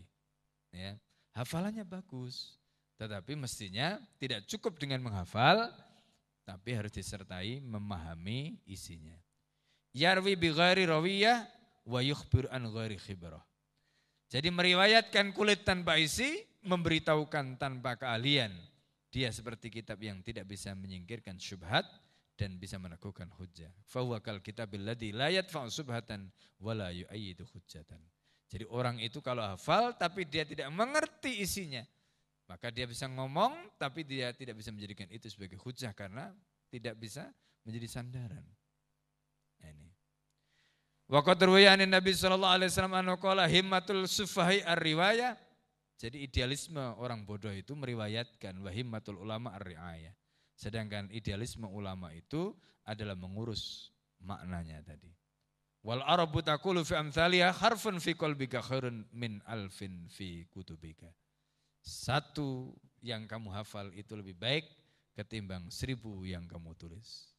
Ya. Hafalannya bagus, tetapi mestinya tidak cukup dengan menghafal, tapi harus disertai memahami isinya. Yarwi bi ghairi rawiyah wa yukhbir an ghairi khibrah. Jadi meriwayatkan kulit tanpa isi, memberitahukan tanpa keahlian. Dia seperti kitab yang tidak bisa menyingkirkan syubhat dan bisa meneguhkan hujjah. Fahuwa kal kitabil ladzi la yadfa'u subhatan wa la yu'ayyidu hujjatan. Jadi orang itu kalau hafal tapi dia tidak mengerti isinya, maka dia bisa ngomong tapi dia tidak bisa menjadikan itu sebagai hujah karena tidak bisa menjadi sandaran. Nah, ini. Waqat Nabi sallallahu alaihi wasallam anhu qala himmatul sufahi ar-riwayah. Jadi idealisme orang bodoh itu meriwayatkan wa himmatul ulama ar-riayah. Sedangkan idealisme ulama itu adalah mengurus maknanya tadi. Wal arabu taqulu fi amthaliha harfun fi qalbika khairun min alfin fi kutubika. Satu yang kamu hafal itu lebih baik ketimbang seribu yang kamu tulis.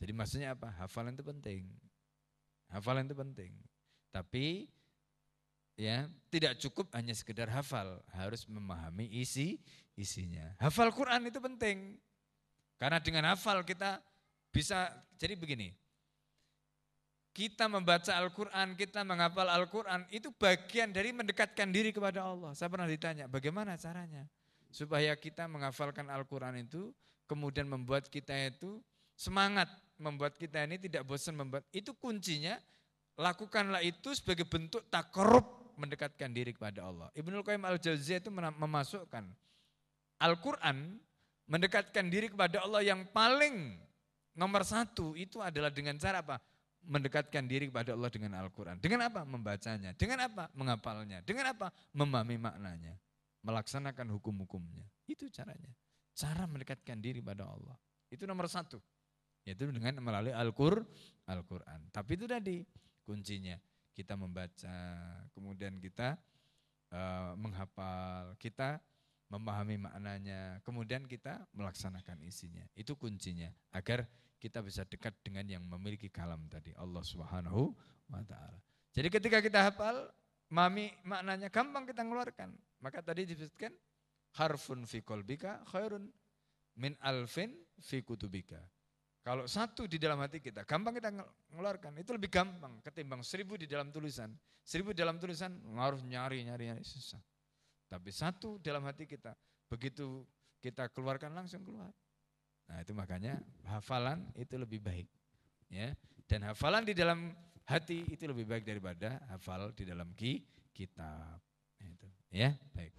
Jadi maksudnya apa? Hafalan itu penting. Hafalan itu penting. Tapi ya tidak cukup hanya sekedar hafal, harus memahami isi isinya. Hafal Quran itu penting. Karena dengan hafal kita bisa jadi begini. Kita membaca Al-Quran, kita menghafal Al-Quran, itu bagian dari mendekatkan diri kepada Allah. Saya pernah ditanya, bagaimana caranya? Supaya kita menghafalkan Al-Quran itu, kemudian membuat kita itu semangat, membuat kita ini tidak bosan membuat. Itu kuncinya, lakukanlah itu sebagai bentuk takorup mendekatkan diri kepada Allah. Ibnu Qayyim al-Jauziyah itu memasukkan Al-Quran mendekatkan diri kepada Allah yang paling nomor satu itu adalah dengan cara apa? Mendekatkan diri kepada Allah dengan Al-Quran. Dengan apa? Membacanya. Dengan apa? Menghafalnya. Dengan apa? Memahami maknanya. Melaksanakan hukum-hukumnya. Itu caranya. Cara mendekatkan diri pada Allah. Itu nomor satu. Yaitu dengan melalui Al-Quran. Al Tapi itu tadi kuncinya kita membaca, kemudian kita uh, menghafal, kita memahami maknanya, kemudian kita melaksanakan isinya. Itu kuncinya agar kita bisa dekat dengan yang memiliki kalam tadi, Allah Subhanahu wa taala. Jadi ketika kita hafal, mami maknanya gampang kita mengeluarkan. Maka tadi disebutkan harfun fi qalbika khairun min alfin fi kutubika. Kalau satu di dalam hati kita, gampang kita ngeluarkan. Itu lebih gampang ketimbang seribu di dalam tulisan. Seribu di dalam tulisan harus nyari, nyari, nyari, susah. Tapi satu dalam hati kita, begitu kita keluarkan langsung keluar. Nah itu makanya hafalan itu lebih baik. ya Dan hafalan di dalam hati itu lebih baik daripada hafal di dalam ki kitab. Nah, itu. Ya, baik.